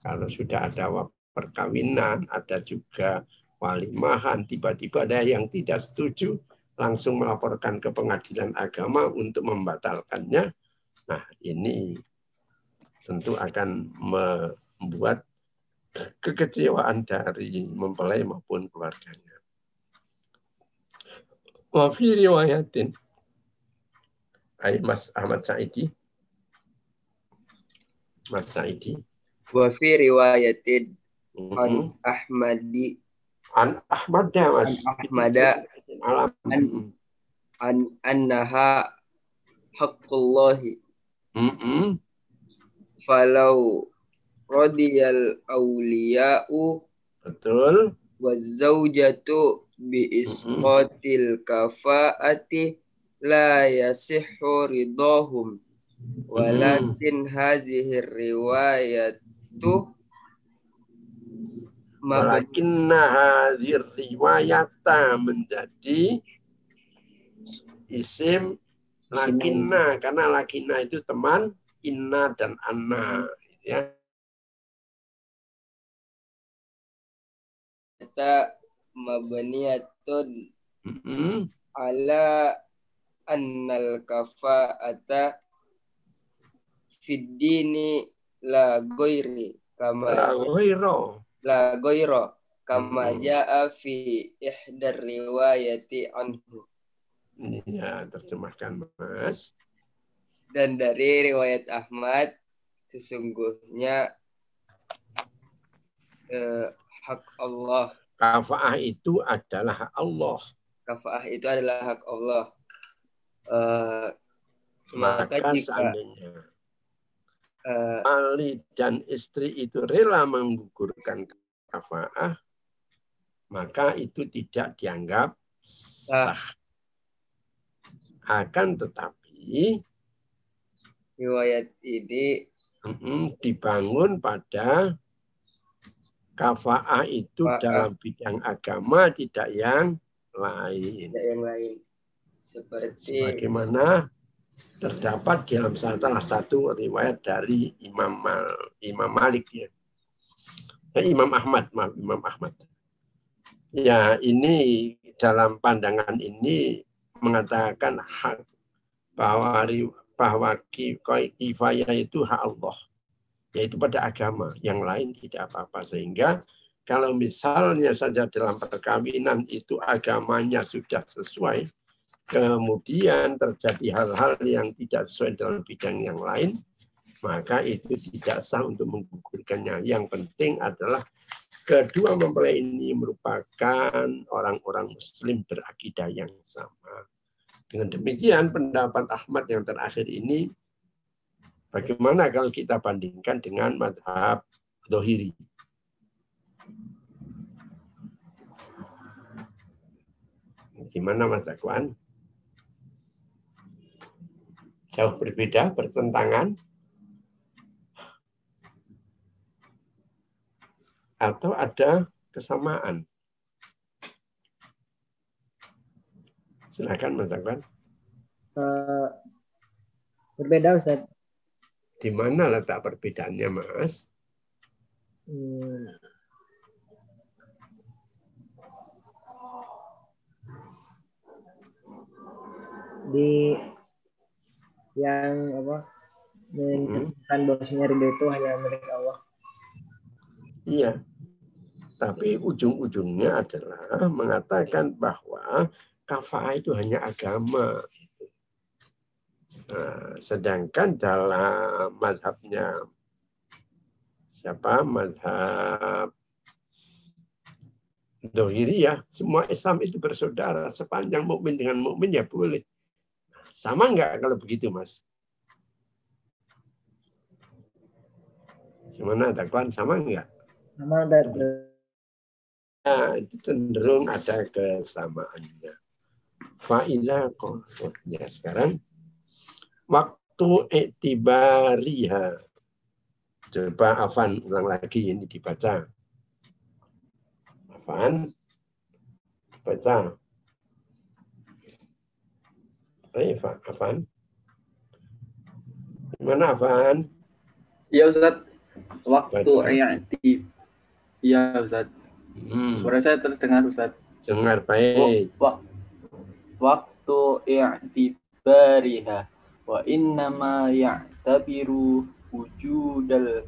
Kalau sudah ada perkawinan, ada juga walimahan, tiba-tiba ada yang tidak setuju, langsung melaporkan ke pengadilan agama untuk membatalkannya. Nah, ini tentu akan membuat kekecewaan dari mempelai maupun keluarganya. Wa fi riwayatin Ay, Mas Ahmad Saidi. Mas Saidi. Wa fi riwayatin an Ahmadi An Ahmad Mas. An Ahmada. Alam. An- an annaha haqqullahi Mhm. falau radiyal awliya'u Betul. wazzaujatu bi isqatil kafa'ati la yasihhu ridahum walakin hazihi riwayatu Walakinna hadir riwayata menjadi isim lakinna karena lakinna itu teman inna dan anna ya mabniyatun Mhm. ala annal kafa'ata fiddini la goiri kama La. La goiro kama Hmm. jaa fi ihdar riwayati anhu Ya, terjemahkan Mas. dan dari riwayat Ahmad sesungguhnya eh, hak Allah Kafaah itu adalah hak Allah. kafaah itu adalah hak Allah Eh, maka Maka jika seandainya eh, Ali dan istri itu rela menggugurkan kafaah, maka itu tidak dianggap sah. Akan tetapi riwayat ini dibangun pada kafaah itu dalam bidang agama tidak yang lain. tidak yang lain seperti Bagaimana terdapat dalam salah satu riwayat dari Imam Mal- Imam Malik ya. Eh, Imam Ahmad, maaf, Imam Ahmad. Ya, ini dalam pandangan ini mengatakan hak bahwa bahwa kifayah itu hak Allah, yaitu pada agama. Yang lain tidak apa-apa sehingga kalau misalnya saja dalam perkawinan itu agamanya sudah sesuai, kemudian terjadi hal-hal yang tidak sesuai dalam bidang yang lain, maka itu tidak sah untuk menggugurkannya. Yang penting adalah kedua mempelai ini merupakan orang-orang muslim berakidah yang sama. Dengan demikian pendapat Ahmad yang terakhir ini bagaimana kalau kita bandingkan dengan madhab dohiri? Gimana Mas Dakwan? Jauh berbeda, bertentangan? Atau ada kesamaan? Silakan Mas Dakwan. Eh, berbeda Ustaz. Di mana letak perbedaannya, Mas? Hmm. Di yang apa menyatakan bahwasanya ridho itu hanya milik Allah. Iya. Tapi ujung-ujungnya adalah mengatakan bahwa kafah itu hanya agama. Nah, sedangkan dalam madhabnya siapa madhab Dohiriyah, semua Islam itu bersaudara. Sepanjang mukmin dengan mukmin ya boleh. Sama enggak kalau begitu, Mas? Gimana, Dakwan? Sama enggak? Sama ada Nah, itu cenderung ada kesamaannya. Fa'ilah ya sekarang waktu etibariha. Coba Afan ulang lagi ini dibaca. Afan baca. Ayo, Afan. Gimana Afan? Iya Ustaz. Waktu i'ti. Iya Ustaz. Hmm, Suara saya terdengar Ustaz. dengar baik. Wa- waktu i'tibariha wa innama ya'tabiru wujudal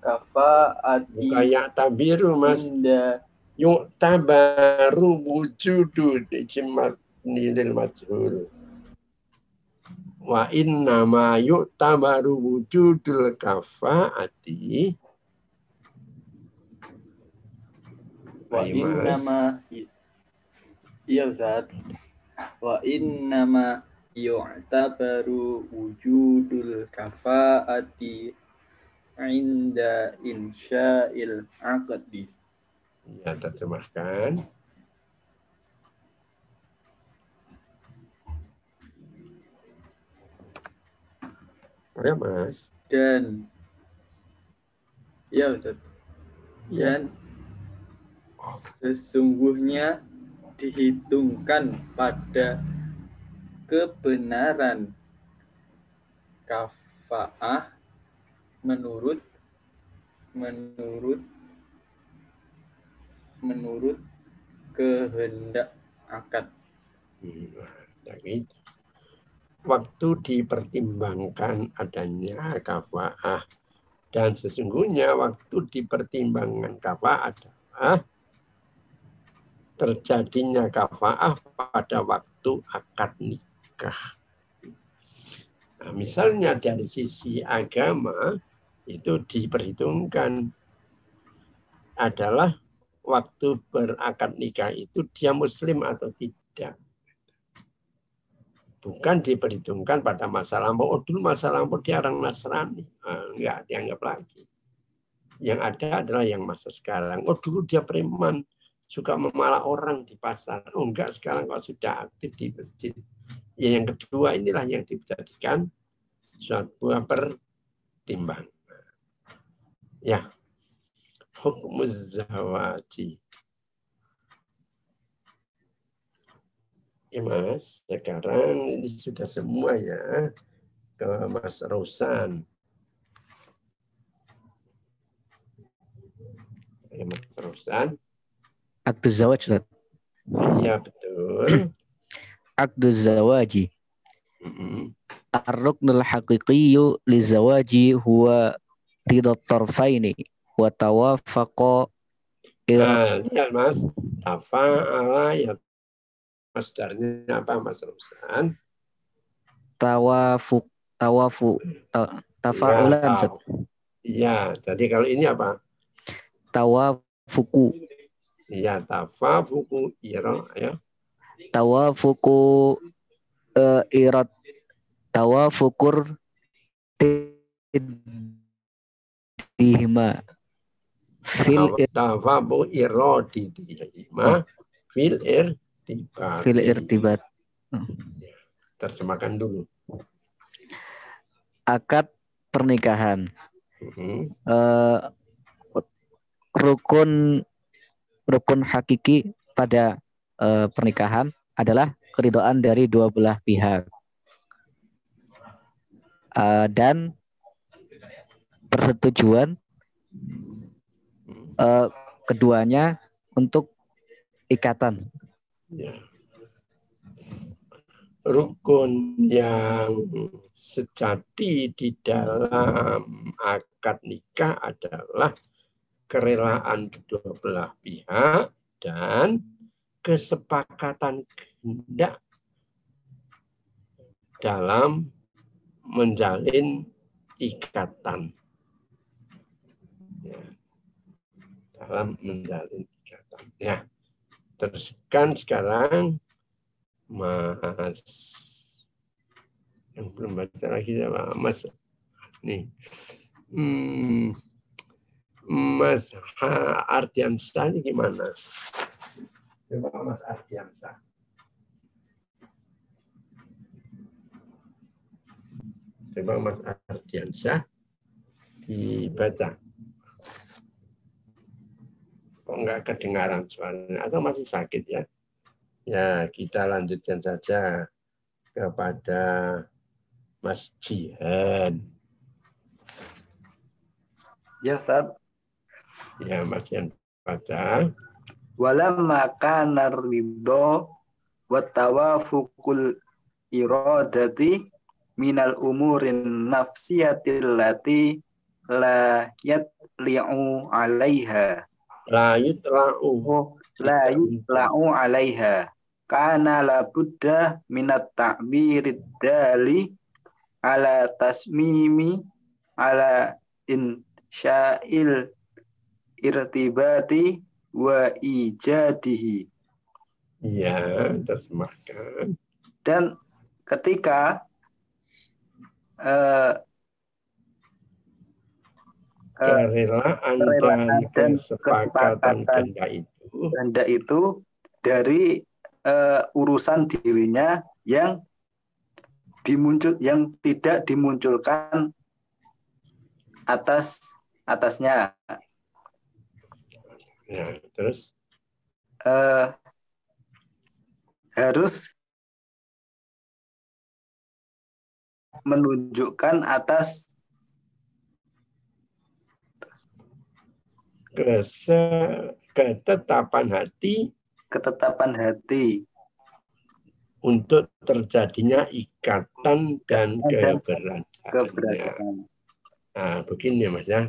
kafaati Kayak tabiru mas. inda Yuk tabaru wujudu jimat nilil majhul. Wa inna ma yuk tabaru wujudul kafaati. wa Ayo, Mas. innama iya Ustaz wa innama yu'tabaru wujudul kafaati inda insya'il aqdi Ya, terjemahkan. Ya, Mas. dan ya Ustaz Ya. dan sesungguhnya dihitungkan pada kebenaran kafaah menurut menurut menurut kehendak akad Hmm. Waktu dipertimbangkan adanya kafaah dan sesungguhnya waktu dipertimbangkan kafaah adalah terjadinya kafaah pada waktu akad nikah. Nah, misalnya dari sisi agama itu diperhitungkan adalah waktu berakad nikah itu dia muslim atau tidak. Bukan diperhitungkan pada masa lampau. Oh dulu masa lampau dia orang Nasrani. Nah, enggak dianggap lagi. Yang ada adalah yang masa sekarang. Oh dulu dia preman. Suka memalah orang di pasar. Oh enggak sekarang kok sudah aktif di masjid. Ya, yang kedua inilah yang dijadikan suatu pertimbangan. Ya, hukum zawaji. Ya mas, sekarang ini sudah semua ya ke Mas Rosan. Ya, Mas Rosan. Aktu zawaj, Ustaz. Iya betul. Akdu zawaji. Ar-ruknul haqiqiyyu li zawaji huwa ridha tarfaini wa tawafaqa Nah, lihat mas, tafa'ala ya masdarnya apa Mas Rosan? tawafuq tawafu ta, tafa'ulan Ustaz. Iya, jadi kalau ini apa? tawafuku Iya, tafafuku ira ya. tawafuku eh, irat tawafukur dihima fil ir- tafabu irodi dihima fil irtibat. fil irtibat Terjemahkan dulu. akad pernikahan Mhm. eh, rukun rukun hakiki pada eh, pernikahan adalah keridhaan dari dua belah pihak Eh, dan persetujuan eh, keduanya untuk ikatan Ya. Rukun yang sejati di dalam akad nikah adalah kerelaan kedua belah pihak dan kesepakatan kehendak dalam menjalin ikatan. Ya. Dalam menjalin ikatan. Ya. Teruskan sekarang Mas yang belum baca lagi siapa? Mas nih. Hmm, Mas Ha Ardiansyah ini gimana? Coba Mas Ardiansyah. Coba Mas Ardiansyah dibaca. Kok enggak kedengaran suaranya? Atau masih sakit ya? Ya, kita lanjutkan saja kepada Mas Jihan. Ya Ustaz. Ya, Mas Jihan baca. Walamma kana ridho wa tawafuqul iradati minal umurin nafsiyatil lati la yatli'u 'alaiha La yutla'u. la yutla'u 'alaiha kana la budda minat ta'birid dali ala tasmimi ala insya'il irtibati wa ijadihi Ya, terjemahkan. dan ketika eh, Kerelaan kerelaan dan kesepakatan kehendak itu. kehendak itu dari eh, urusan dirinya yang dimuncul yang tidak dimunculkan atas atasnya. Ya, terus? Eh, harus menunjukkan atas kese, ketetapan hati ketetapan hati untuk terjadinya ikatan dan keberadaan. Nah, begini Mas ya.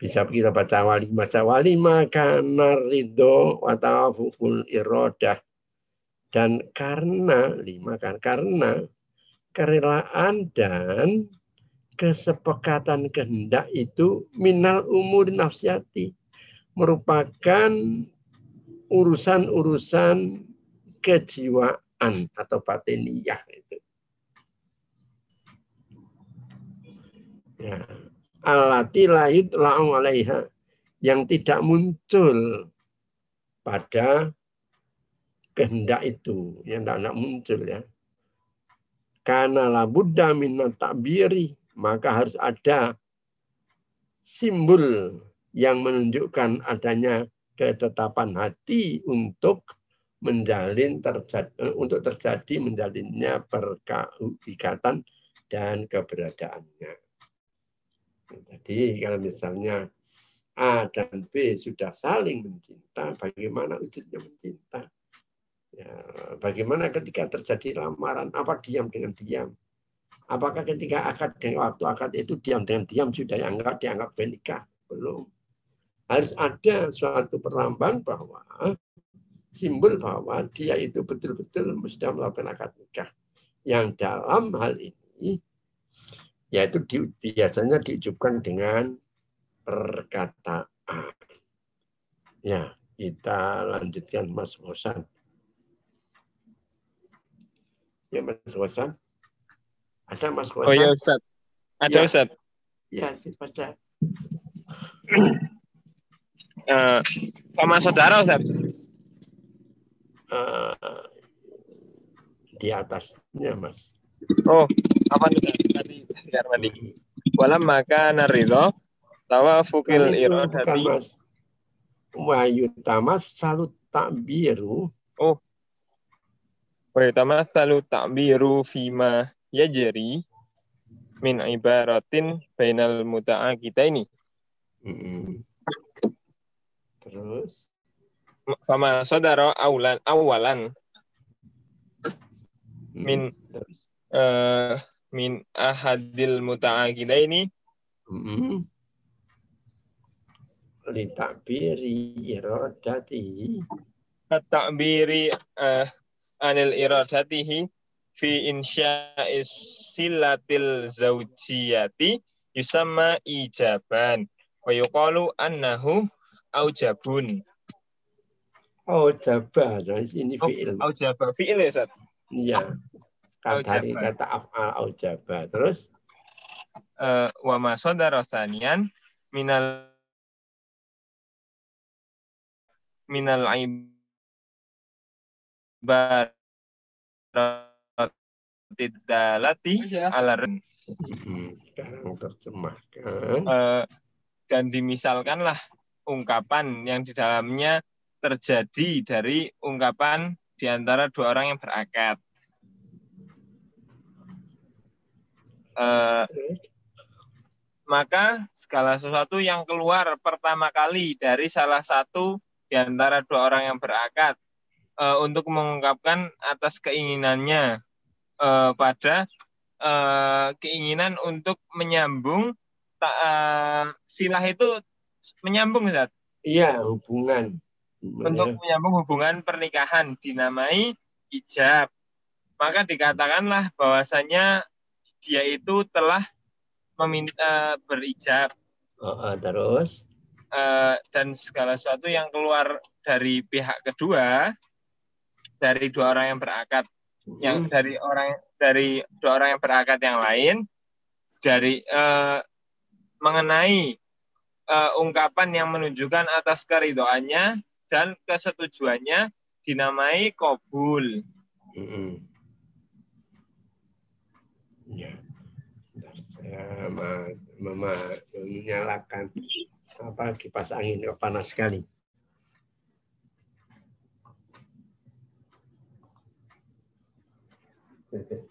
Bisa kita baca wali masa wali karena ridho watawafukul irodah. Dan karena, lima kan, karena kerelaan dan kesepakatan kehendak itu minal umur nafsiati merupakan urusan-urusan kejiwaan atau batiniyah itu. Ya. Alati layut la'u alaiha yang tidak muncul pada kehendak itu yang tidak muncul ya karena la buddha min takbiri maka harus ada simbol yang menunjukkan adanya ketetapan hati untuk menjalin terjadi untuk terjadi menjalinnya perikatan dan keberadaannya. Jadi kalau misalnya A dan B sudah saling mencinta, bagaimana wujudnya mencinta? Ya, bagaimana ketika terjadi lamaran? Apa diam dengan diam? Apakah ketika akad dengan waktu akad itu diam dengan diam sudah dianggap dianggap menikah? Belum. Harus ada suatu perlambang bahwa simbol bahwa dia itu betul-betul sudah melakukan akad nikah. Yang dalam hal ini yaitu di, biasanya diucapkan dengan perkataan. Ya, kita lanjutkan Mas Hosan. Ya Mas Hosan. Ada Mas Hosan? Oh ya Ustaz. Ada Ya. Ustaz. Ya, baca. Eh, sama saudara Ustaz. Eh, di atasnya Mas. Oh, apa Ustaz? Tadi biar mandi. Walam maka Bukan itu, bukan irodati. Mas. Wahyu tamas salut takbiru. Oh. Wa yatamatsalu ta'biru fima yajri min ibaratin bainal muta'aqitaini. Mm-mm. Terus Fama sadara awlan awalan min eh min ahadil muta'aqidaini Mm-mm. li takbiri irodati. at-ta'biri eh, anil iradatihi fi insya'is silatil zawjiyati yusamma ijaban wa yuqalu annahu aujabun. Nah, ini Oh, fi'il. aujaba fi'il ya Ustaz? Iya. Kata Aujaba. kata af'al aujaba. Terus Eh, wa ma sadara saniyan minal minal ibaratid dalati ala ren- mm, sekarang terjemahkan. eh, dan dimisalkanlah ungkapan yang di dalamnya terjadi dari ungkapan di antara dua orang yang berakad. Eh, maka segala sesuatu yang keluar pertama kali dari salah satu di antara dua orang yang berakad eh, untuk mengungkapkan atas keinginannya eh, pada eh, keinginan untuk menyambung ta- eh, silah itu menyambung Ustaz. Iya, hubungan. untuk menyambung hubungan pernikahan dinamai ijab. Maka dikatakanlah bahwasanya dia itu telah meminta berijab Oh, terus eh, dan segala sesuatu yang keluar dari pihak kedua dari dua orang yang berakad yang dari orang dari dua orang yang berakad yang lain dari eh, mengenai eh, ungkapan yang menunjukkan atas keridoannya dan kesetujuannya dinamai kobul. Mm-mm. Ya. Bentar, saya mema- menyalakan apa kipas angin panas sekali. Perfecto.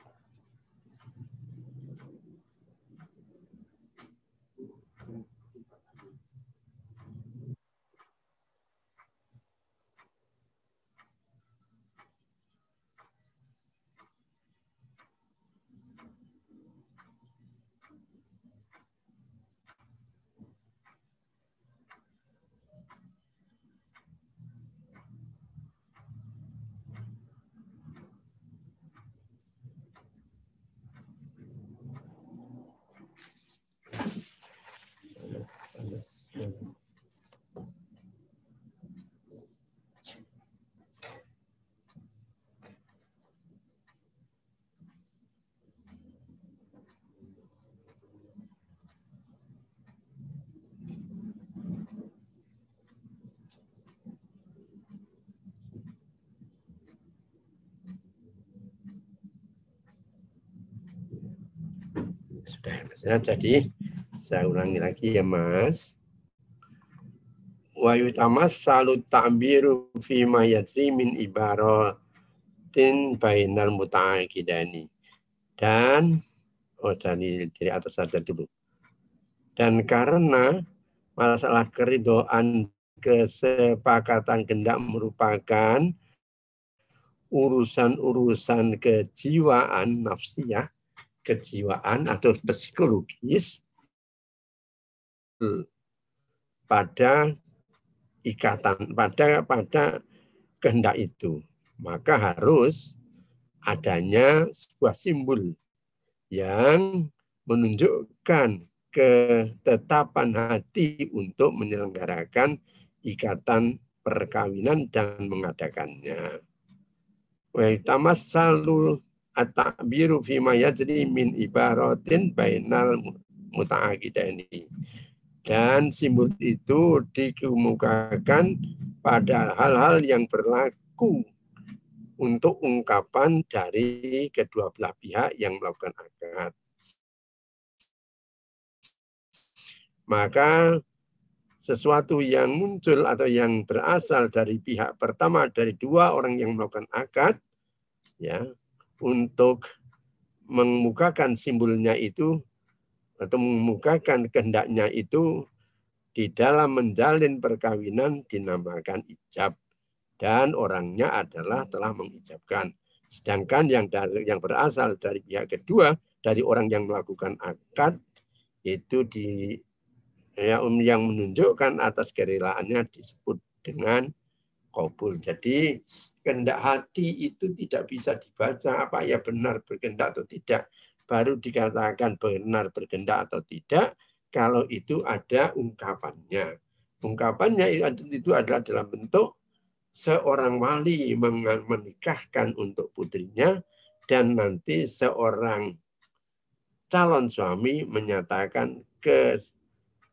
Sudah, Mas. Ya, jadi saya ulangi lagi ya, Mas. Wa yutamas salut ta'biru fi ma yajri min ibaratin bainal muta'akidani. Dan, oh dari, dari atas saja dulu. Dan karena masalah keridoan kesepakatan kendak merupakan urusan-urusan kejiwaan nafsiyah, kejiwaan atau psikologis pada ikatan pada pada kehendak itu maka harus adanya sebuah simbol yang menunjukkan ketetapan hati untuk menyelenggarakan ikatan perkawinan dan mengadakannya. Wa tamassalu at-ta'biru fi ma yajri min ibaratin bainal muta'aqidaini. Dan simbol itu dikemukakan pada hal-hal yang berlaku untuk ungkapan dari kedua belah pihak yang melakukan akad. Maka sesuatu yang muncul atau yang berasal dari pihak pertama dari dua orang yang melakukan akad ya untuk mengemukakan simbolnya itu atau mengemukakan kehendaknya itu di dalam menjalin perkawinan dinamakan ijab dan orangnya adalah telah mengijabkan. Sedangkan yang dari, yang berasal dari pihak kedua dari orang yang melakukan akad itu di ya, um, yang menunjukkan atas kerelaannya disebut dengan kabul. Jadi kehendak hati itu tidak bisa dibaca apa ya benar berkehendak atau tidak. Baru dikatakan benar berkehendak atau tidak kalau itu ada ungkapannya. Ungkapannya itu adalah dalam bentuk seorang wali menikahkan untuk putrinya dan nanti seorang calon suami menyatakan ke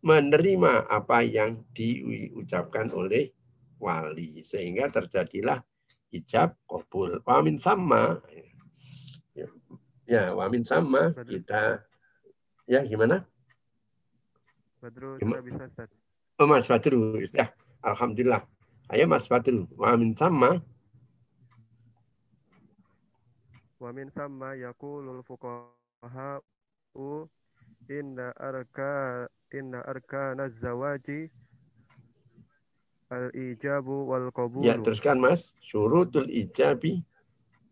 menerima apa yang diucapkan oleh wali. Sehingga terjadilah ijab kabul wamin sama ya wamin sama kita. Ya gimana? Badru sudah bisa Ustaz. oh Mas Badru. Ya alhamdulillah. Ayo Mas Badru. Wamin sama. Wa min sama yaqulul fuqaha u inna arka inna arkana zawaji al ijabu wal qabulu. ya teruskan Mas. Syurutul ijabi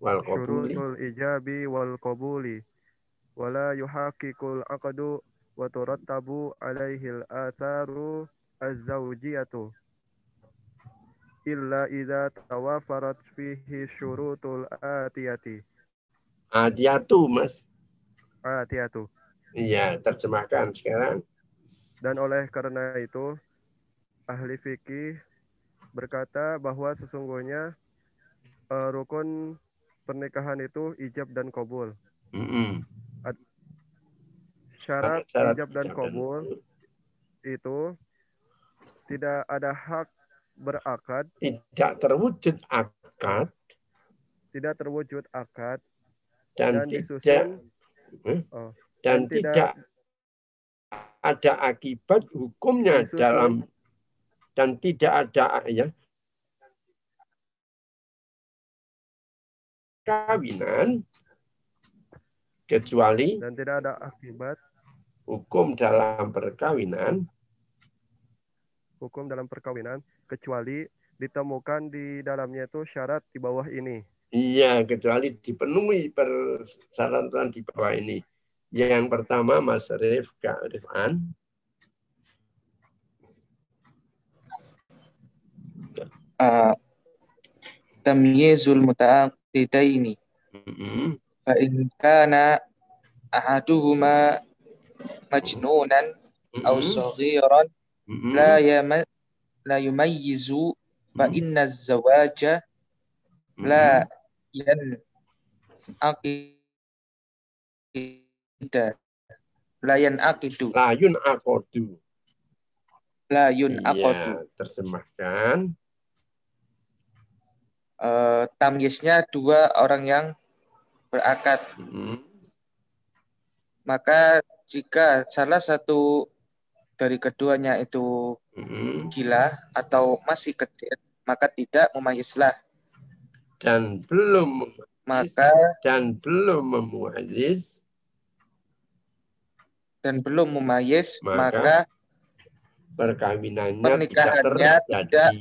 wal qabuli. syurutul ijabi wal qabuli. Wala yuhaqiqul aqdu wa turattabu alaihi al atharu az-zawjiyatu. Illa idza tawafarat fihi syurutul atiyati. Adiatu Mas. Atiyatu. Iya terjemahkan sekarang. Dan oleh karena itu ahli fikih berkata bahwa sesungguhnya eh, rukun pernikahan itu ijab dan kabul. Mm-mm. Syarat, Syarat ijab dan ijab dan kabul itu tidak ada hak berakad, tidak terwujud akad tidak terwujud akad dan, dan tidak disusun Hmm? oh, dan dan tidak- tidak ada akibat hukumnya Disusun. dalam dan tidak ada ya perkawinan kecuali dan tidak ada akibat hukum dalam perkawinan hukum dalam perkawinan kecuali ditemukan di dalamnya itu syarat di bawah ini. Iya, kecuali dipenuhi persyaratan di bawah ini. Yang pertama Mas Rifka Rifan. Uh, tamyizul muta'aq litaini fa in kana ahaduhuma majnunan aw saghiran la yama la yumayyizu fa inna zawaja la yan akida layan akidu layun akodu layun akodu ya, terjemahkan. Eh, tamyiznya dua orang yang berakad Mm. maka jika salah satu dari keduanya itu Mm. gila atau masih kecil maka tidak memayizlah Dan belum maka dan belum memuayiz dan belum memayis Maka maka perkawinannya Pernikahannya tidak terjadi.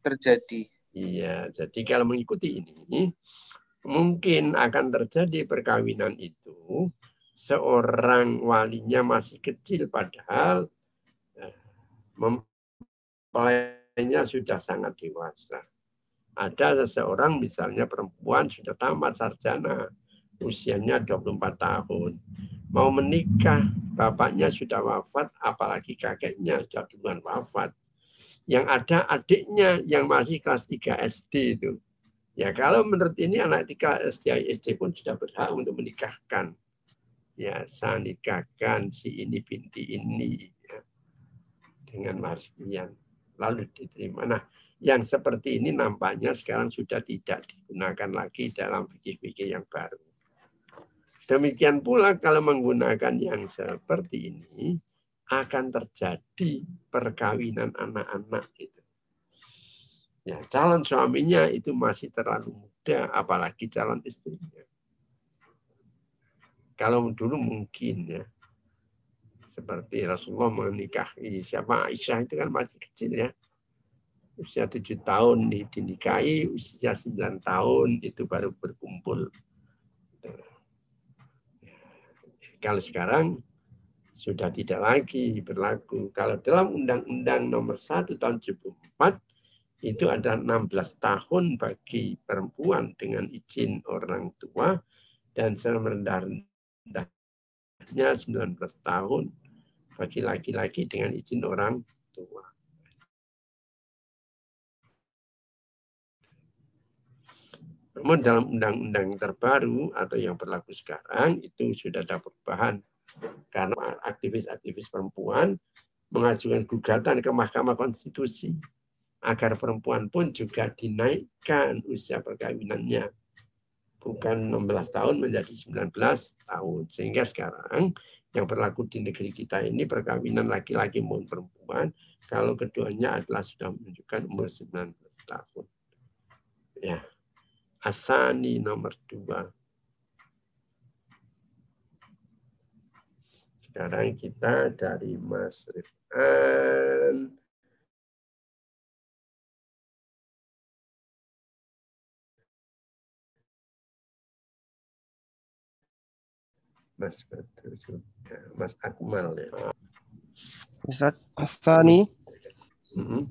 terjadi Iya, jadi kalau mengikuti ini mungkin akan terjadi perkawinan itu seorang walinya masih kecil padahal eh, mempelainya sudah sangat dewasa. Ada seseorang misalnya perempuan sudah tamat sarjana, usianya 24 tahun. Mau menikah, bapaknya sudah wafat, apalagi kakeknya sudah duluan wafat. Yang ada adiknya yang masih kelas 3 SD itu. Ya kalau menurut ini anak 3 SD, SD pun sudah berhak untuk menikahkan. Ya, saya nikahkan si ini binti ini ya, dengan mahar sekian. Lalu diterima. Nah, yang seperti ini nampaknya sekarang sudah tidak digunakan lagi dalam fikih-fikih yang baru. Demikian pula kalau menggunakan yang seperti ini akan terjadi perkawinan anak-anak itu. Ya, calon suaminya itu masih terlalu muda, apalagi calon istrinya. Kalau dulu mungkin ya, seperti Rasulullah menikahi siapa Aisyah itu kan masih kecil ya, usia tujuh tahun dinikahi, usia sembilan tahun itu baru berkumpul. Kalau sekarang sudah tidak lagi berlaku. Kalau dalam Undang-Undang Nomor 1 Tahun 74 itu ada 16 tahun bagi perempuan dengan izin orang tua dan serendah-rendahnya 19 tahun bagi laki-laki dengan izin orang tua. Namun dalam undang-undang terbaru atau yang berlaku sekarang itu sudah ada perubahan karena aktivis-aktivis perempuan mengajukan gugatan ke Mahkamah Konstitusi agar perempuan pun juga dinaikkan usia perkawinannya. Bukan 16 tahun menjadi 19 tahun. Sehingga sekarang yang berlaku di negeri kita ini perkawinan laki-laki maupun perempuan kalau keduanya adalah sudah menunjukkan umur 19 tahun. Ya. Asani nomor dua Sekarang kita dari Mas Rifan. Mas Badru sudah. Mas Akmal ya. Ustaz Astani Mhm.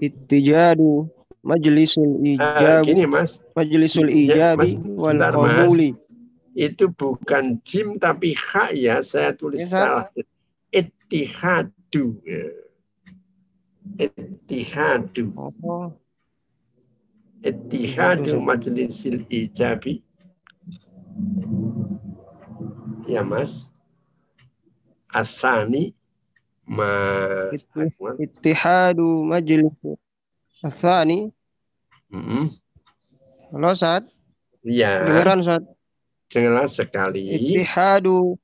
ittijadu majlisul ijab gini Mas, majlisul Ya, Mas, ijabi wal qabuli itu bukan jim tapi kha ya. Saya tulis Ustaz. salah. Ittihadu. Ya. Ittihadu. oh majlisil ijabi. Ya Mas. Asani Mas ittihadu majlis Asani Mm-mm. halo Ustaz Ya, dengeran Ustaz jelas sekali. ittihadu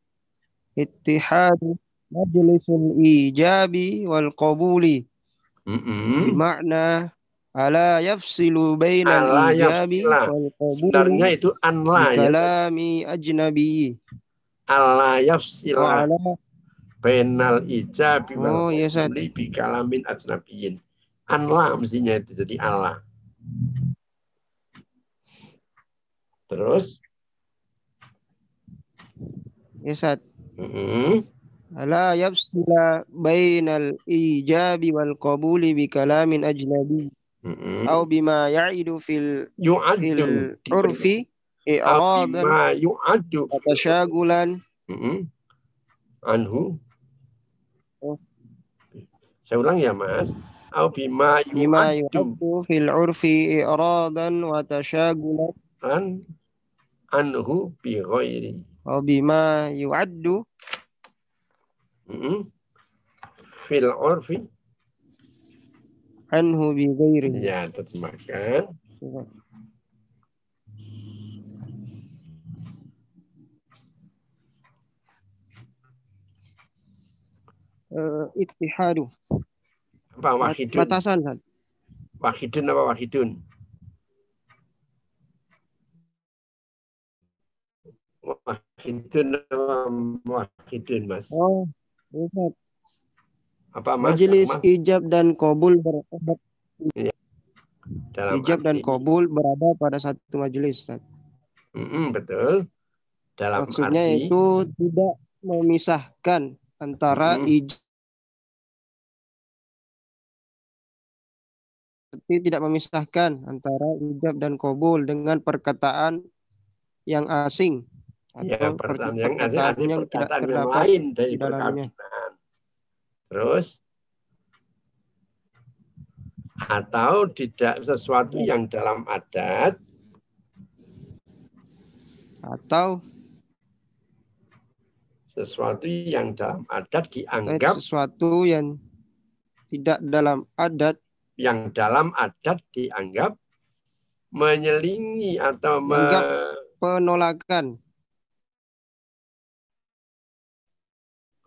ittihadu majlisul ijabi wal qabuli Mm-mm. Bermakna ala yafsilu bainal Ala ijabi yafsila. wal Sebenarnya qabuli itu anla ya. kalami ajnabi Allah wa yafsila ala bainal ijabi Oh, wal iya, qabuli bi kalamin ajnabiyin. Anla mestinya itu jadi Allah. Terus ya Ustaz mm-mm. ala yafsila bainal ijabi wal qabuli bi kalamin ajnabi Mm-mm. au bima ya'idu fil yu'addu fil urfi i'radan bima yu'addu tashagulan Mm-mm. anhu Saya ulang ya Mas. Au bima bima yu'addu yu'addu fil urfi i'radan wa tashagulan an anhu bi ghairi. Wa bima yu'addu. Fil urfi anhu bi ghairi. ya terjemahkan. Eh, ittihadu. Apa wahidun? Batasan, Ustaz. Wahidun apa wahidun? Wahidun apa wahidun Mas? Oh, Ustaz. Apa Mas? Majelis Mas? ijab dan kabul berada Dalam ijab dan arti- kabul berada pada satu majelis. Ustaz. Mm-mm, betul. Dalam Maksudnya arti itu tidak memisahkan antara Mm-mm. ijab Seperti tidak memisahkan antara ijab dan kabul dengan perkataan yang asing ya atau perkataan per- yang ada perkataan yang tidak yang lain dari perkawinan. Terus? Atau tidak sesuatu yang dalam adat? Atau sesuatu yang dalam adat dianggap sesuatu yang tidak dalam adat. Yang dalam adat dianggap menyelingi atau me- penolakan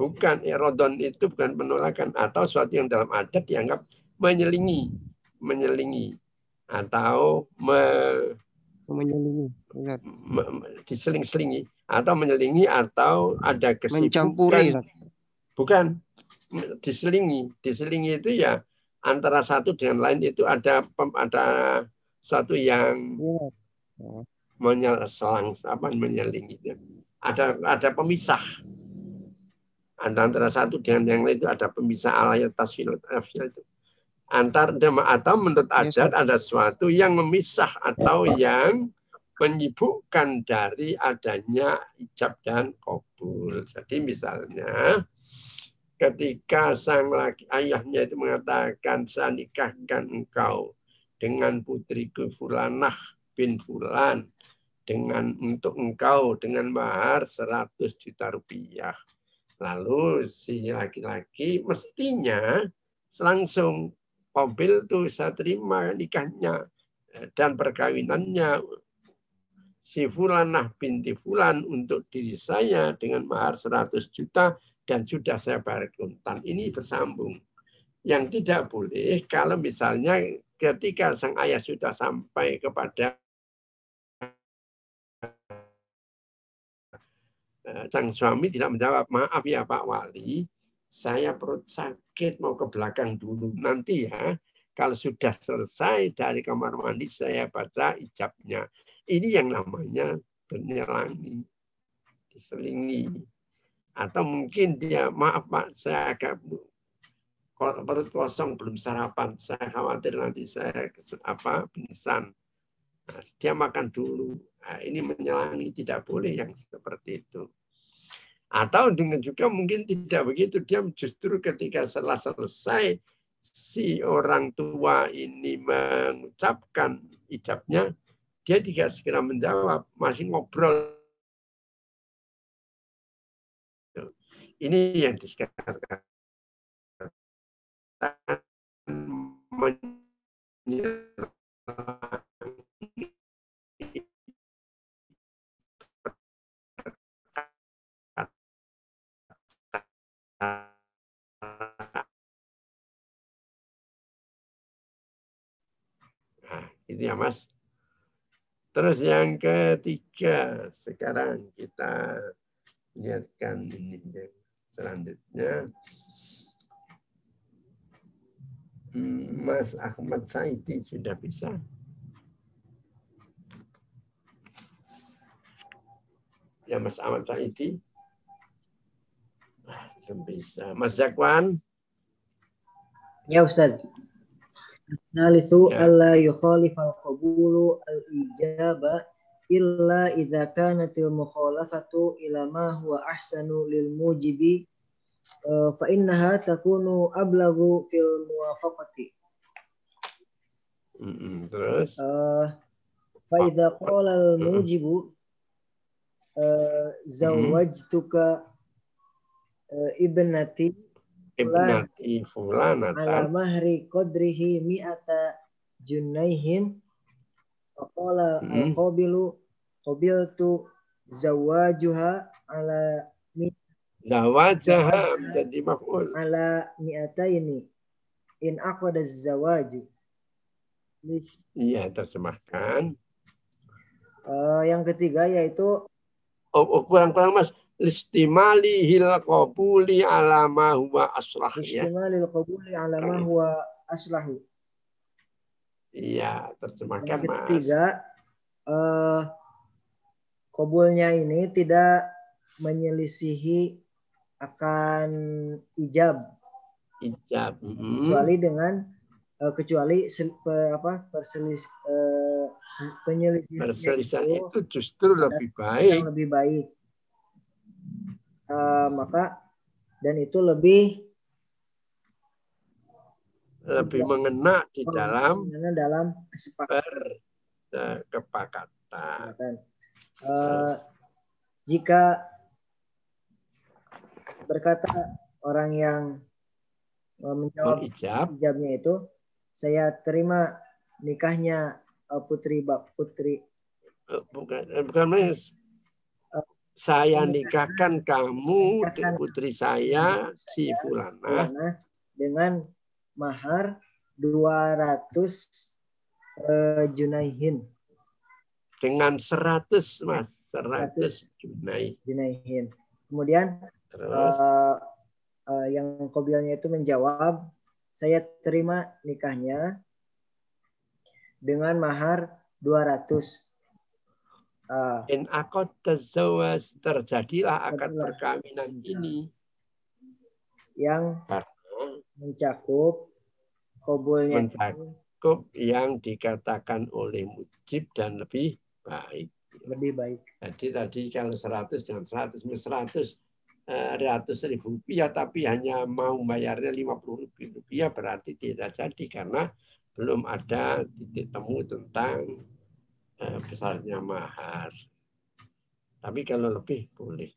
bukan erodon itu bukan penolakan atau sesuatu yang dalam adat dianggap menyelingi menyelingi atau me- menyelingi me- diseling-selingi atau menyelingi atau ada kesibukan. Mencampuri bukan diselingi. Diselingi itu ya antara satu dengan lain itu ada pem- ada suatu yang Iya. menyelang apa menyelingi. Ada ada pemisah antara antara satu dengan yang lain itu ada pemisah alayat tasfil itu antar atau menurut Yes, adat ada sesuatu yang memisah atau yang menyibukkan dari adanya ijab dan kabul. Jadi misalnya ketika sang laki ayahnya itu mengatakan saya nikahkan engkau dengan putriku Fulanah bin Fulan dengan untuk engkau dengan mahar 100 juta rupiah. Lalu si laki-laki mestinya langsung mobil tuh saya terima nikahnya dan perkawinannya si Fulanah binti Fulan untuk diri saya dengan mahar 100 juta dan sudah saya bayar kontan. Ini bersambung. Yang tidak boleh kalau misalnya ketika sang ayah sudah sampai kepada sang suami tidak menjawab, maaf ya Pak Wali, saya perut sakit mau ke belakang dulu. Nanti ya, kalau sudah selesai dari kamar mandi saya baca ijabnya. Ini yang namanya menyelangi, diselingi. Atau mungkin dia, maaf Pak, saya agak perut kosong belum sarapan. Saya khawatir nanti saya apa pingsan. Nah, dia makan dulu. Nah, ini menyelangi tidak boleh yang seperti itu. Atau dengan juga mungkin tidak begitu. Dia justru ketika setelah selesai si orang tua ini mengucapkan ijabnya, dia tidak segera menjawab, masih ngobrol. Ini yang dikatakan Nah, itu ya Mas. Terus yang ketiga, sekarang kita lihatkan ini yang selanjutnya. Hmm, Mas Ahmad Saidi sudah bisa. Ya Mas Ahmad Saidi. Ah, belum bisa. Mas Zakwan. Ya Ustaz. Nalithu Ya. alla yukhalif al-qabulu al-ijaba illa idza kanat al-mukhalafatu ila ma huwa ahsanu lil mujibi eh, fa innaha takunu ablagu fil muwafaqati. Terus Eh, fa idza qala al mujibu eh, zawwajtuka eh, ibnati ibnati ala fulanatan mahri qadrihi mi'ata junaihin Mhm. al-qabilu qabiltu zawajuha ala mi, zawajaha menjadi maf'ul. ala mi'ataini in aqada zawaju Iya, terjemahkan. Eh, yang ketiga yaitu Oh, oh, kurang-kurang Mas. Listimali hil qabuli ala ma huwa aslah ya. istimalil qabuli ala ma huwa aslahu Iya, terjemahkan yang Mas. ketiga eh kabulnya ini tidak menyelisihi akan ijab Ijab. Mm-mm. kecuali dengan eh, kecuali pe- apa perselis eh, penyelisihan Perselisihan itu itu justru lebih baik. lebih baik Eh, maka dan itu lebih Lebih mengena di dalam karena dalam kesepakatan berkepakatan. Eh, jika berkata orang yang eh, menjawab Mengijab. ijabnya itu saya terima nikahnya eh, putri bak putri Eh, Bukan, bukan Mas. Saya nikahkan kamu putri saya si Fulana. Fulana dengan mahar 200 eh, junaihin. Dengan 100 Mas, 100 junai. junaihin. Kemudian Terus? eh, eh, yang kobilnya itu menjawab saya terima nikahnya dengan mahar 200 Ah, in akad terjadilah akad perkawinan ini. Yang mencakup kobulnya itu mencakup yang dikatakan oleh mujib dan lebih baik. lebih baik. Jadi tadi kalau 100 jangan 100, mis 100 eh, ratus ribu rupiah tapi hanya mau bayarnya 50 ribu rupiah berarti tidak jadi karena belum ada titik temu tentang eh, besarnya mahar. Tapi kalau lebih boleh.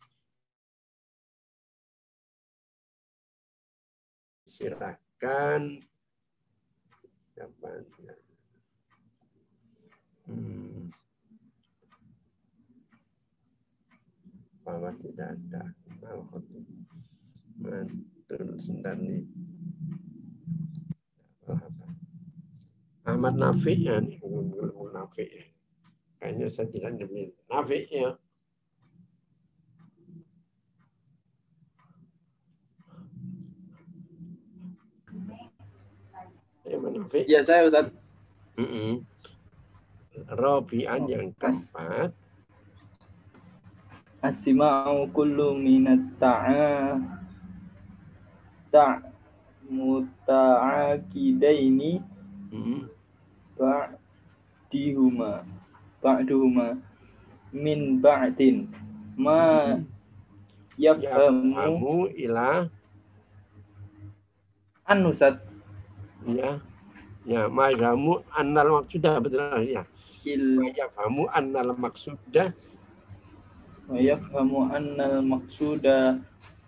Silakan. Hmm. bahwa tidak ada. Mantul sebentar nih. Ahmad Nafi ya nih, ilmu Nafi ya. Kayaknya saya tidak demi ya. Ya, Nafi. Ya saya Ustaz. Robian yang keempat. Asma'u kullu minat ta'a ta' muta'akidaini Mm. ba'dihuma ba'duhuma min ba'din ma yafhamu ila an Ustaz ya ya majamu annal maksudah betul ya. Il majamu annal maksudah wa yafhamu annal maqsuda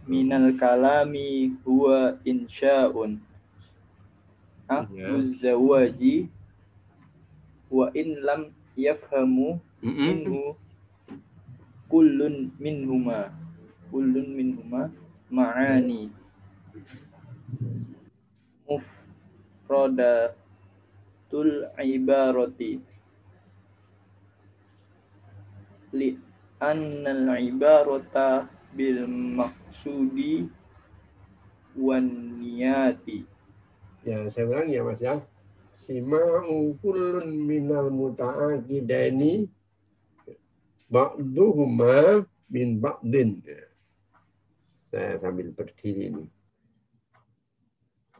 minal kalami huwa insya'un. Aku zawaji wa in lam yafhamu minhu kullun minhuma kullun minhuma ma'ani. Mufradatul ibarati. Li annal ibarata bil maksudi wan niyati. Ya saya ulang ya mas ya sima'u kullun minal muta'aqidaini ba'duhuma min ba'din. Ya. saya sambil berdiri ini.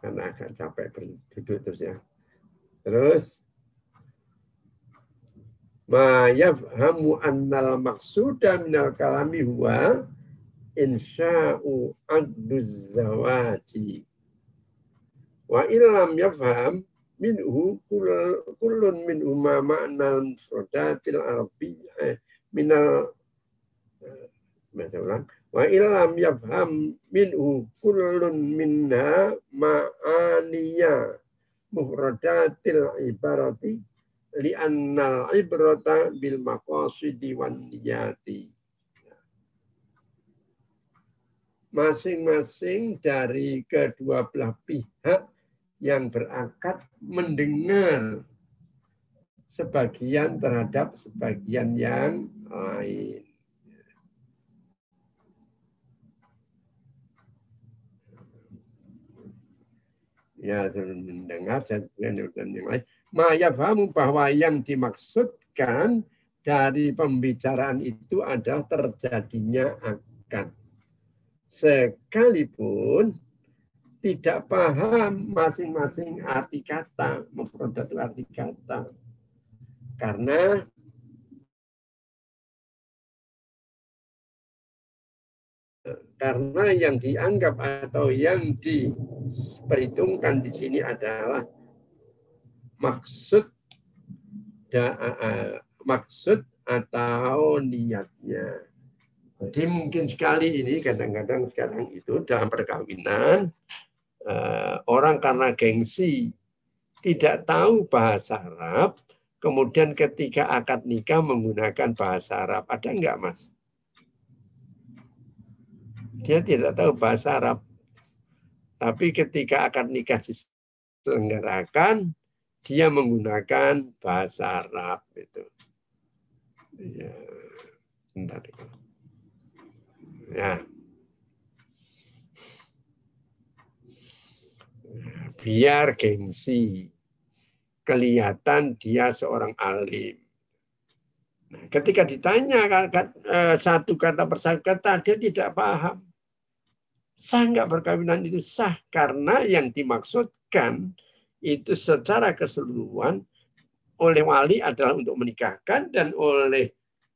Karena agak capek duduk terus ya. Terus ma yafhamu annal maksuda minal kalami huwa insya'u aduz zawaji wa illam yafham minhu kullun min umma ma'nal mufradatil arabiyyah minal eh, baca ulang? Wa illam yafham minhu kullun minha ma'aniya mufradatil ibarati li annal ibrata bil maqasidi wan niyati. Masing-masing dari kedua belah pihak yang berakad mendengar sebagian terhadap sebagian yang lain. Ya, mendengar sebagian yang lain. Maya fahamu bahwa yang dimaksudkan dari pembicaraan itu adalah terjadinya akad. Sekalipun tidak paham masing-masing arti kata, mufradat itu arti kata. Karena karena yang dianggap atau yang diperhitungkan di sini adalah maksud da, maksud atau niatnya. Jadi mungkin sekali ini kadang-kadang sekarang itu dalam perkawinan orang karena gengsi tidak tahu bahasa Arab, kemudian ketika akad nikah menggunakan bahasa Arab. Ada enggak, Mas? Dia tidak tahu bahasa Arab. Tapi ketika akad nikah diselenggarakan, dia menggunakan bahasa Arab itu. Ya, bentar. Ya. Biar gengsi. Kelihatan dia seorang alim. Nah, ketika ditanya eh, satu kata per satu kata, dia tidak paham. Sah nggak perkawinan itu sah karena yang dimaksudkan itu secara keseluruhan oleh wali adalah untuk menikahkan dan oleh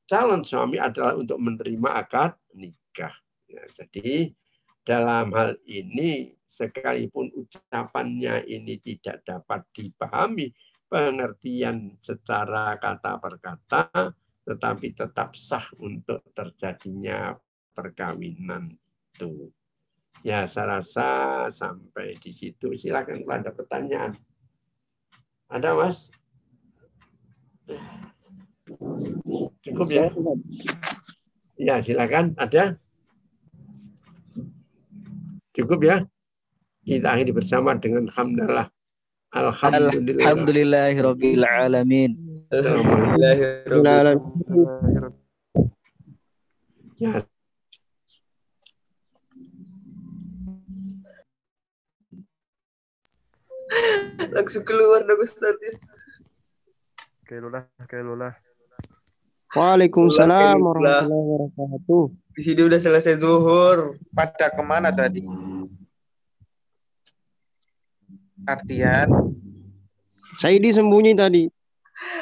calon suami adalah untuk menerima akad nikah. Ya, jadi dalam hal ini sekalipun ucapannya ini tidak dapat dipahami pengertian secara kata per kata, tetapi tetap sah untuk terjadinya perkawinan itu. Ya, saya rasa sampai di situ. Silakan kalau ada pertanyaan. Ada, Mas? Cukup ya? Ya, silakan. Ada? Cukup ya? Kita akhiri bersama dengan hamdalah. Alhamdulillah. Alhamdulillahirabbil alamin. Alhamdulillahirabbil Ya, Langsung keluar dong Ustaz. ya. Kailulah, kailulah. Waalaikumsalam warahmatullahi wabarakatuh. Di sini udah selesai zuhur. Pada ke mana tadi? Artian Saya disembunyi tadi.